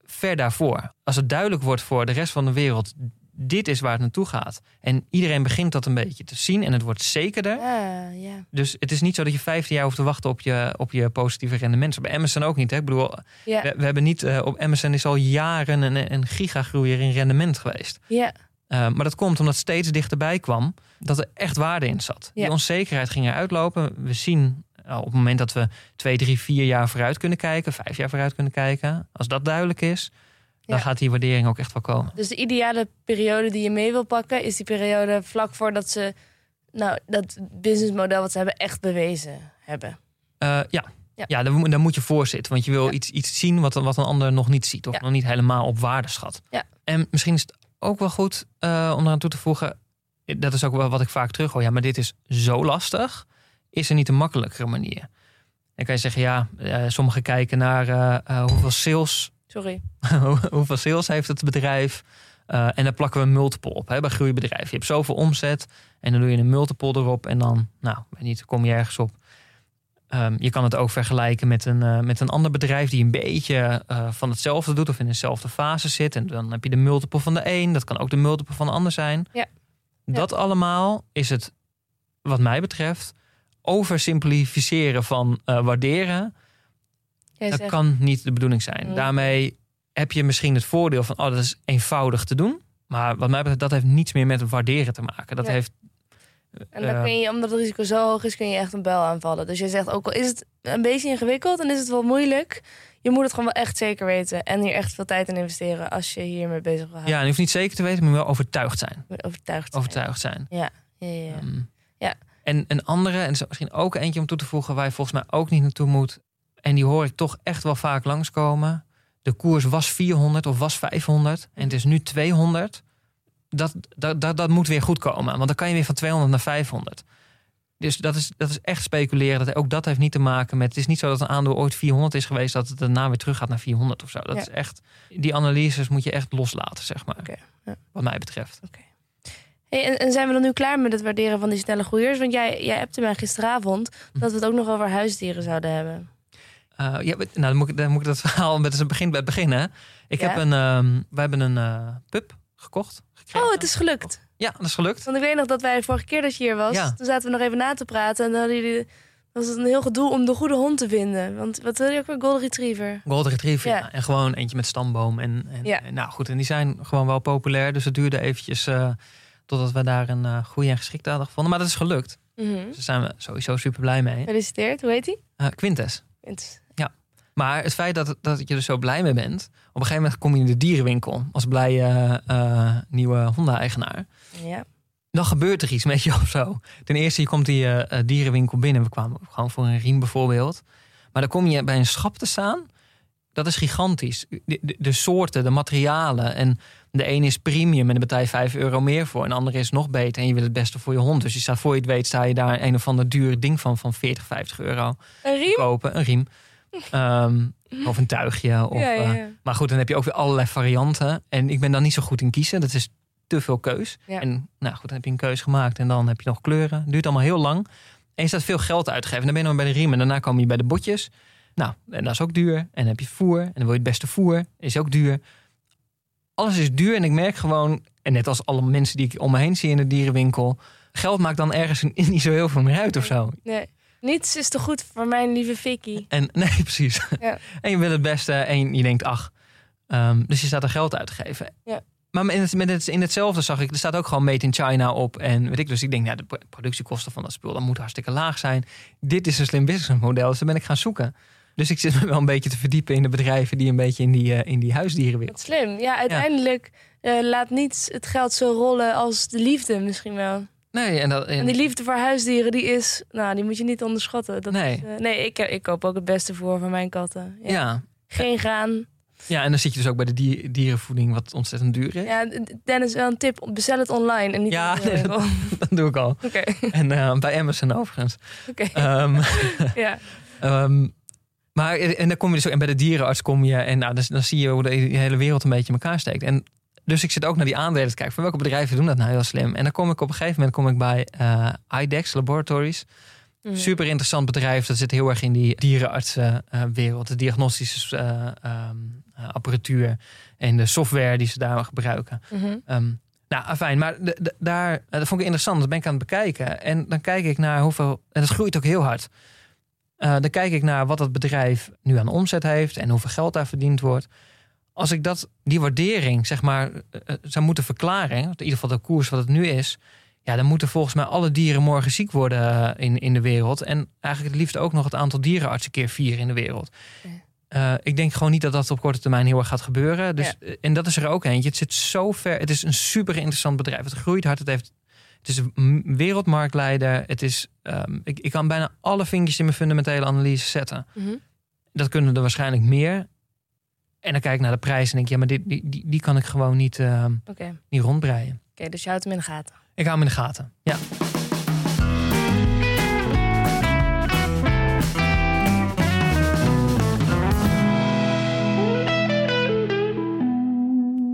ver daarvoor. Als het duidelijk wordt voor de rest van de wereld, dit is waar het naartoe gaat. En iedereen begint dat een beetje te zien en het wordt zekerder. Ja. Dus het is niet zo dat je 15 jaar hoeft te wachten op je, op je positieve rendement. Bij Amazon ook niet. Hè? Ik bedoel, we, we hebben niet, eh, op Amazon is al jaren een, een gigagroeier in rendement geweest. ja. Uh, maar dat komt omdat steeds dichterbij kwam dat er echt waarde in zat. Die onzekerheid ging eruit lopen. We zien uh, op het moment dat we twee, drie, vier jaar vooruit kunnen kijken, vijf jaar vooruit kunnen kijken. Als dat duidelijk is, dan Ja. gaat die waardering ook echt wel komen. Dus de ideale periode die je mee wil pakken, is die periode vlak voordat ze nou, dat businessmodel wat ze hebben echt bewezen hebben. Uh, ja. Ja. Daar, moet- je voor zitten. Want je wil Ja. iets, iets zien wat, wat een ander nog niet ziet. Of nog niet helemaal op waarde schat. Ja. En misschien is het ook wel goed uh, om eraan toe te voegen. Dat is ook wel wat ik vaak terug hoor. Ja, maar dit is zo lastig. Is er niet een makkelijkere manier? Dan kan je zeggen, ja, uh, sommigen kijken naar hoeveel sales Sorry. hoeveel sales heeft het bedrijf? Uh, en dan plakken we een multiple op hè, bij groeibedrijven. Je hebt zoveel omzet en dan doe je een multiple erop. En dan, nou, weet niet, kom je ergens op. Um, je kan het ook vergelijken met een, uh, met een ander bedrijf die een beetje uh, van hetzelfde doet of in dezelfde fase zit. En dan heb je de multiple van de een. Dat kan ook de multiple van de ander zijn. Ja. Dat ja. allemaal is het, wat mij betreft, oversimplificeren van uh, waarderen. Jij dat zegt... kan niet de bedoeling zijn. Mm. Daarmee heb je misschien het voordeel van, oh, dat is eenvoudig te doen. Maar wat mij betreft, dat heeft niets meer met waarderen te maken. Dat Ja. heeft. En dan eh, kun je, omdat het risico zo hoog is, kun je echt een bel aanvallen. Dus je zegt, ook al is het een beetje ingewikkeld en is het wel moeilijk, je moet het gewoon wel echt zeker weten. En hier echt veel tijd in investeren als je hiermee bezig wil houden. ja, en je hoeft niet zeker te weten, maar wel overtuigd zijn. Moet overtuigd zijn. Overtuigd zijn. Ja, ja, ja. Ehm, Ja. En een andere, en is misschien ook eentje om toe te voegen, waar je volgens mij ook niet naartoe moet. En die hoor ik toch echt wel vaak langskomen. De koers was 400 of was 500 en het is nu 200. Dat, dat, dat, dat moet weer goed komen, want dan kan je weer van 200 naar 500. Dus dat is, dat is echt speculeren. Dat, ook dat heeft niet te maken met. Het is niet zo dat een aandeel ooit 400 is geweest, dat het daarna weer terug gaat naar 400 of zo. Dat Ja. is echt. Die analyses moet je echt loslaten, zeg maar. Ja. Wat mij betreft. Hey, en, en zijn we dan nu klaar met het waarderen van die snelle groeiers? Want jij, jij appte mij gisteravond dat we het ook nog over huisdieren zouden hebben. Eh, ja, nou, dan moet, ik, dan moet ik dat verhaal met het begin bij het begin. Hè? Ik Ja? heb een. ehm we hebben een eh pup gekocht. gekregen. Oh, het is gelukt. Ja, dat is gelukt. Want ik weet nog dat wij de vorige keer dat je hier was, Ja. toen zaten we nog even na te praten. En dan hadden jullie, was het een heel gedoe om de goede hond te vinden. Want wat wil je ook weer? Golden Retriever. Golden Retriever. Ja. Ja. En gewoon eentje met stamboom. En, en, Ja. en nou goed, en die zijn gewoon wel populair. Dus het duurde eventjes eh, totdat we daar een goede en geschikte hadden gevonden. Maar dat is gelukt. Mhm. Dus daar zijn we sowieso super blij mee. Gefeliciteerd, hoe heet hij? Eh, Quintes. Maar het feit dat, dat je er zo blij mee bent. Op een gegeven moment kom je in de dierenwinkel. Als blije eh, nieuwe hondeneigenaar. Ja. Dan gebeurt er iets met je of zo. Ten eerste, je komt die eh, dierenwinkel binnen. We kwamen gewoon voor een riem bijvoorbeeld. Maar dan kom je bij een schap te staan. Dat is gigantisch. De, de, de soorten, de materialen. En de ene is premium en daar betaal je 5 euro meer voor. En de andere is nog beter en je wil het beste voor je hond. Dus je staat, voor je het weet sta je daar een of ander duur ding van van 40, 50 euro Een riem? kopen. Een riem. Ehm, of een tuigje. Of, ja, ja, eh, maar goed, dan heb je ook weer allerlei varianten. En ik ben dan niet zo goed in kiezen. Dat is te veel keus. En nou goed, dan heb je een keus gemaakt. En dan heb je nog kleuren. Duurt allemaal heel lang. En je staat veel geld uit te geven. Dan ben je nog bij de riem. En daarna kom je bij de botjes. Nou, en dat is ook duur. En dan heb je voer. En dan wil je het beste voer. Is ook duur. Alles is duur. En ik merk gewoon... En net als alle mensen die ik om me heen zie in de dierenwinkel... Geld maakt dan ergens niet zo heel veel meer uit of zo. Nee. Niets is te goed voor mijn lieve Vicky. En nee, precies. Ja. En je wil het beste en je denkt, ach. Ehm, dus je staat er geld uit te geven. Ja. Maar in, het, met het, in hetzelfde zag ik, er staat ook gewoon Made in China op. En weet ik, dus ik denk, ja, de pro- productiekosten van dat spul, dat moet hartstikke laag zijn. Dit is een slim businessmodel, dus dan ben ik gaan zoeken. Dus ik zit me wel een beetje te verdiepen in de bedrijven die een beetje in die, eh, in die huisdierenwereld. Slim. Ja, uiteindelijk eh, laat niet het geld zo rollen als de liefde misschien wel. Nee, en dat, en- En die liefde voor huisdieren, die is, nou, die moet je niet onderschatten. Dat Nee. is, eh, nee, ik, ik koop ook het beste voor voor mijn katten. Ja. ja. Geen graan. ja, en dan zit je dus ook bij de dier- dierenvoeding, wat ontzettend duur is. Ja, Dennis, wel een tip. Bestel het online en niet Ja, de winkel. Dat doe ik al. Oké, En eh, bij Amazon overigens. oké. Ehm, Ja. Ehm, maar en dan kom je dus ook, en bij de dierenarts kom je en nou, dus, dan zie je hoe de hele wereld een beetje in elkaar steekt. En dus ik zit ook naar die aandelen te kijken. Van welke bedrijven doen dat nou heel slim? En dan kom ik op een gegeven moment kom ik bij eh IDEX Laboratories. Mhm. Super interessant bedrijf. Dat zit heel erg in die dierenartsenwereld. de diagnostische eh, ehm, eh, apparatuur en de software die ze daar gebruiken. Mhm. Ehm, nou, fijn. Maar daar, eh, dat vond ik interessant. Dat ben ik aan het bekijken. En dan kijk ik naar hoeveel. En dat groeit ook heel hard. Eh, dan kijk ik naar wat dat bedrijf nu aan omzet heeft en hoeveel geld daar verdiend wordt. Als ik dat, die waardering, zeg maar, eh, eh, zou moeten verklaren, in ieder geval de koers wat het nu is, ja, dan moeten volgens mij alle dieren morgen ziek worden eh, in, in de wereld. En eigenlijk het liefst ook nog het aantal dierenartsen keer vier in de wereld. Ja. Ik denk gewoon niet dat dat op korte termijn heel erg gaat gebeuren. Dus, Ja. En dat is er ook eentje. Het zit zo ver. Het is een super interessant bedrijf. Het groeit hard. Het, heeft, het is een wereldmarktleider. Het is, ehm, ik, ik kan bijna alle vinkjes in mijn fundamentele analyse zetten. Mhm. Dat kunnen er waarschijnlijk meer. En dan kijk ik naar de prijs en denk ja, maar dit, die, die, die kan ik gewoon niet, Oké, niet rondbreien. Oké, dus je houdt hem in de gaten. Ik hou hem in de gaten. Ja.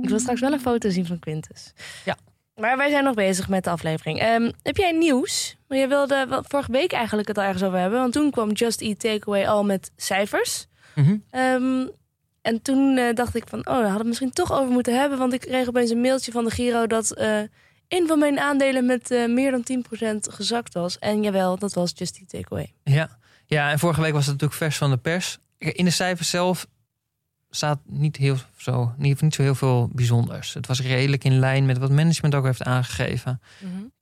Ik wil straks wel een foto zien van Quintus. Ja. Maar wij zijn nog bezig met de aflevering. Ehm, heb jij nieuws? Maar je wilde wel vorige week eigenlijk het al ergens over hebben. Want toen kwam Just Eat Takeaway al met cijfers. Mhm. Ehm, en toen eh, dacht ik van, oh, daar hadden we het misschien toch over moeten hebben. Want ik kreeg opeens een mailtje van de Giro dat eh een van mijn aandelen met eh, meer dan 10% gezakt was. En jawel, dat was Just Eat Takeaway. Ja. ja, en vorige week was het natuurlijk vers van de pers. In de cijfers zelf staat niet, heel zo, niet, niet zo heel veel bijzonders. Het was redelijk in lijn met wat management ook heeft aangegeven.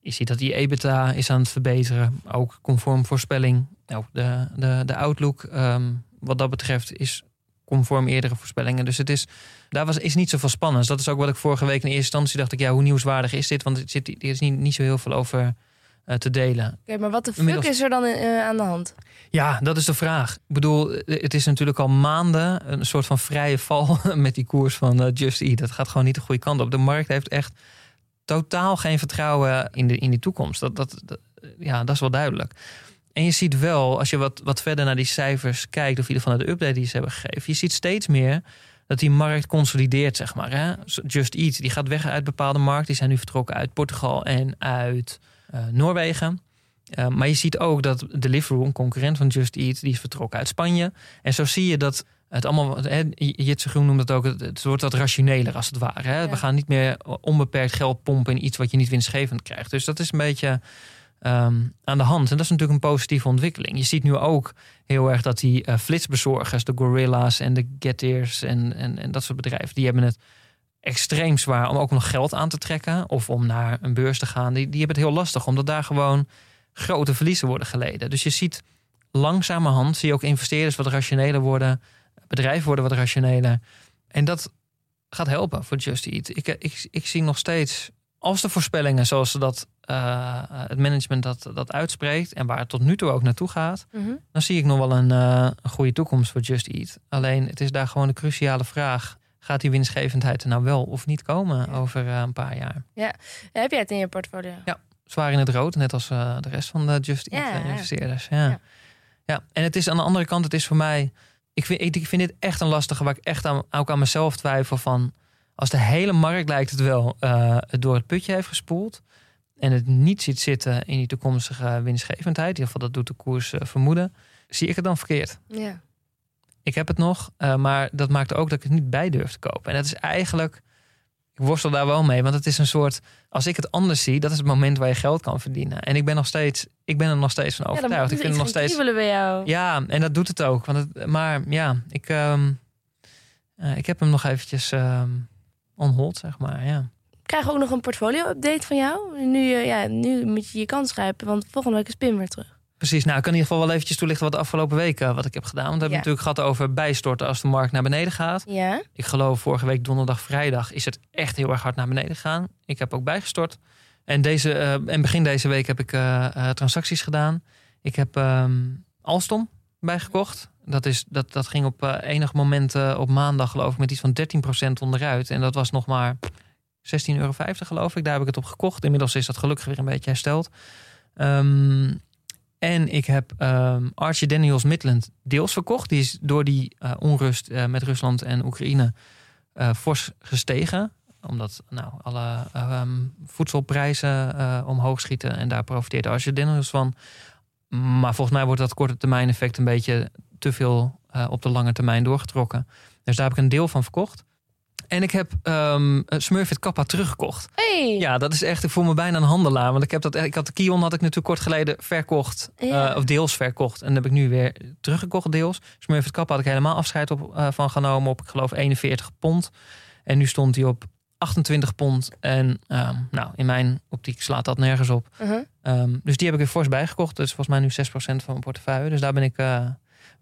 Je ziet dat die EBITDA is aan het verbeteren. Ook conform voorspelling. Nou, de, de, de outlook ehm, wat dat betreft is conform eerdere voorspellingen. Dus het is, daar was, is niet zoveel spannends. Dat is ook wat ik vorige week in eerste instantie dacht ik... ja, hoe nieuwswaardig is dit? Want er, zit, er is niet, niet zo heel veel over eh, te delen. Oké, maar wat de fuck Inmiddels- is er dan eh, aan de hand? Ja, dat is de vraag. Ik bedoel, eh, het is natuurlijk al maanden een soort van vrije val met die koers van Just Eat. Dat gaat gewoon niet de goede kant op. De markt heeft echt totaal geen vertrouwen in de, in die toekomst. Dat, dat, dat- ja, dat is wel duidelijk. En je ziet wel, als je wat, wat verder naar die cijfers kijkt, of in ieder geval naar de update die ze hebben gegeven, je ziet steeds meer dat die markt consolideert, zeg maar. Hè? Just Eat, die gaat weg uit bepaalde markten. Die zijn nu vertrokken uit Portugal en uit uh, Noorwegen. Uh, maar je ziet ook dat Deliveroo, een concurrent van Just Eat, die is vertrokken uit Spanje. En zo zie je dat het allemaal, hè, Jitse Groen noemt het ook, het wordt wat rationeler als het ware. Hè? Ja. We gaan niet meer onbeperkt geld pompen in iets wat je niet winstgevend krijgt. Dus dat is een beetje um, aan de hand. En dat is natuurlijk een positieve ontwikkeling. Je ziet nu ook heel erg dat die uh, flitsbezorgers, de Gorilla's en de Getters en, en, en dat soort bedrijven, die hebben het extreem zwaar om ook nog geld aan te trekken of om naar een beurs te gaan. Die, die hebben het heel lastig, omdat daar gewoon grote verliezen worden geleden. Dus je ziet langzamerhand, zie je ook investeerders wat rationeler worden, bedrijven worden wat rationeler. En dat gaat helpen voor Just Eat. Ik, ik, ik zie nog steeds, als de voorspellingen zoals ze dat, uh, het management dat, dat uitspreekt en waar het tot nu toe ook naartoe gaat, Mhm. dan zie ik nog wel een, uh, een goede toekomst voor Just Eat. Alleen het is daar gewoon de cruciale vraag. Gaat die winstgevendheid er nou wel of niet komen Ja. over uh, een paar jaar? Heb jij het in je portfolio? Ja. Zwaar in het rood, net als de rest van de Just Eat Ja, ja. investeerders. Ja. Ja. Ja. en het is aan de andere kant, het is voor mij. Ik vind, ik, ik vind dit echt een lastige waar ik echt aan, ook aan mezelf twijfel van. Als de hele markt lijkt het wel door het putje heeft gespoeld. En het niet ziet zitten in die toekomstige winstgevendheid. In ieder geval, dat doet de koers uh, vermoeden. Zie ik het dan verkeerd? Ja. Ik heb het nog, uh, maar dat maakt ook dat ik het niet bij durf te kopen. En dat is eigenlijk. Ik worstel daar wel mee, want het is een soort. Als ik het anders zie, dat is het moment waar je geld kan verdienen. En ik ben nog steeds, ik ben er nog steeds van overtuigd. Ja, ik vind het nog steeds. bij jou. Ja, en dat doet het ook. Want het, maar ja, ik, um, uh, ik heb hem nog eventjes um, on hold, zeg maar. Ja. Krijgen we ook nog een portfolio-update van jou? Nu, uh, ja, nu moet je je kans grijpen, want volgende week is Pim weer terug. Precies, nou ik kan in ieder geval wel eventjes toelichten wat de afgelopen weken wat ik heb gedaan. Want we hebben Ja. natuurlijk gehad over bijstorten als de markt naar beneden gaat. Ja? Ik geloof vorige week donderdag, vrijdag is het echt heel erg hard naar beneden gegaan. Ik heb ook bijgestort. En, deze, uh, en begin deze week heb ik uh, uh, transacties gedaan. Ik heb um, Alstom bijgekocht. Dat, is, dat, dat ging op enig moment op maandag geloof ik met iets van 13% onderuit. En dat was nog maar 16,50 euro geloof ik. Daar heb ik het op gekocht. Inmiddels is dat gelukkig weer een beetje hersteld. Um, en ik heb um, Archie Daniels Midland deels verkocht. Die is door die uh, onrust uh, met Rusland en Oekraïne uh, fors gestegen. Omdat nou, alle um, voedselprijzen omhoog schieten. En daar profiteert Archie Daniels van. Maar volgens mij wordt dat korte termijn effect een beetje te veel op de lange termijn doorgetrokken. Dus daar heb ik een deel van verkocht. En ik heb um, Smurfit Kappa teruggekocht. Hey. Ja, dat is echt, ik voel me bijna een handelaar. Want ik heb dat, ik had de Kion had ik natuurlijk kort geleden verkocht. Ja. Uh, of deels verkocht. En dat heb ik nu weer teruggekocht deels. Smurfit Kappa had ik helemaal afscheid op, uh, van genomen op, ik geloof, 41 pond. En nu stond hij op 28 pond. En um, nou, in mijn optiek slaat dat nergens op. Uh -huh. um, dus die heb ik weer fors bijgekocht. Dus volgens mij nu 6% van mijn portefeuille. Dus daar ben ik...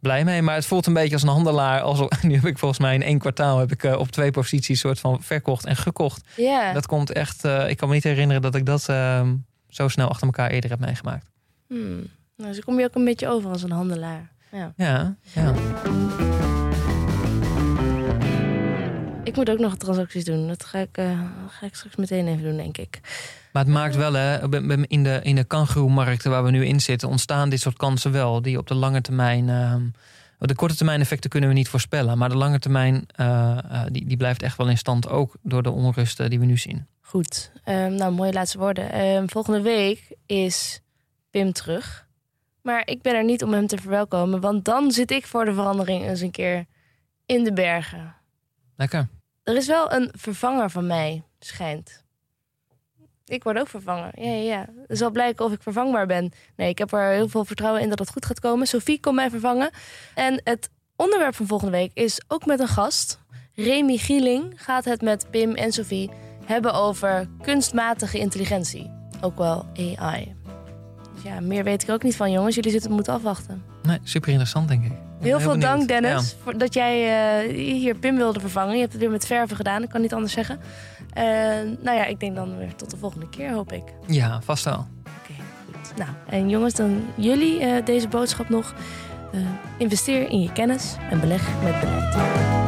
Blij mee. Maar het voelt een beetje als een handelaar. Als, nu heb ik volgens mij in één kwartaal heb ik uh, op twee posities soort van verkocht en gekocht. Ja. Dat komt echt. Uh, ik kan me niet herinneren dat ik dat uh, zo snel achter elkaar eerder heb meegemaakt. Hmm. Nou, dus kom je ook een beetje over als een handelaar. Ja. Ja. ja. Ik moet ook nog transacties doen. Dat ga ik, uh, ga ik straks meteen even doen, denk ik. Maar het maakt wel, hè, in de, in de kangoeroemarkten waar we nu in zitten, ontstaan dit soort kansen wel. Die op de lange termijn. Uh, de korte termijn effecten kunnen we niet voorspellen. Maar de lange termijn uh, die, die blijft echt wel in stand. Ook door de onrusten die we nu zien. Goed. Um, nou, mooie laatste woorden. Um, volgende week is Pim terug. Maar ik ben er niet om hem te verwelkomen. Want dan zit ik voor de verandering eens een keer in de bergen. Lekker. Er is wel een vervanger van mij, schijnt. Ik word ook vervangen. Ja, ja, ja. Het zal blijken of ik vervangbaar ben. Nee, ik heb er heel veel vertrouwen in dat het goed gaat komen. Sophie komt mij vervangen. En het onderwerp van volgende week is ook met een gast. Remy Gieling gaat het met Pim en Sophie hebben over kunstmatige intelligentie. Ook wel AI. Dus ja, meer weet ik ook niet van, jongens. Jullie zitten moeten afwachten. Nee, super interessant, denk ik. Heel, veel benieuwd. dank, Dennis, ja. voor dat jij uh, hier Pim wilde vervangen. Je hebt het weer met verven gedaan, ik kan niet anders zeggen. Uh, nou ja, ik denk dan weer tot de volgende keer, hoop ik. Ja, vast wel. Oké, okay, goed. Nou, en jongens, dan jullie uh, deze boodschap nog. investeer in je kennis en beleg met beleid.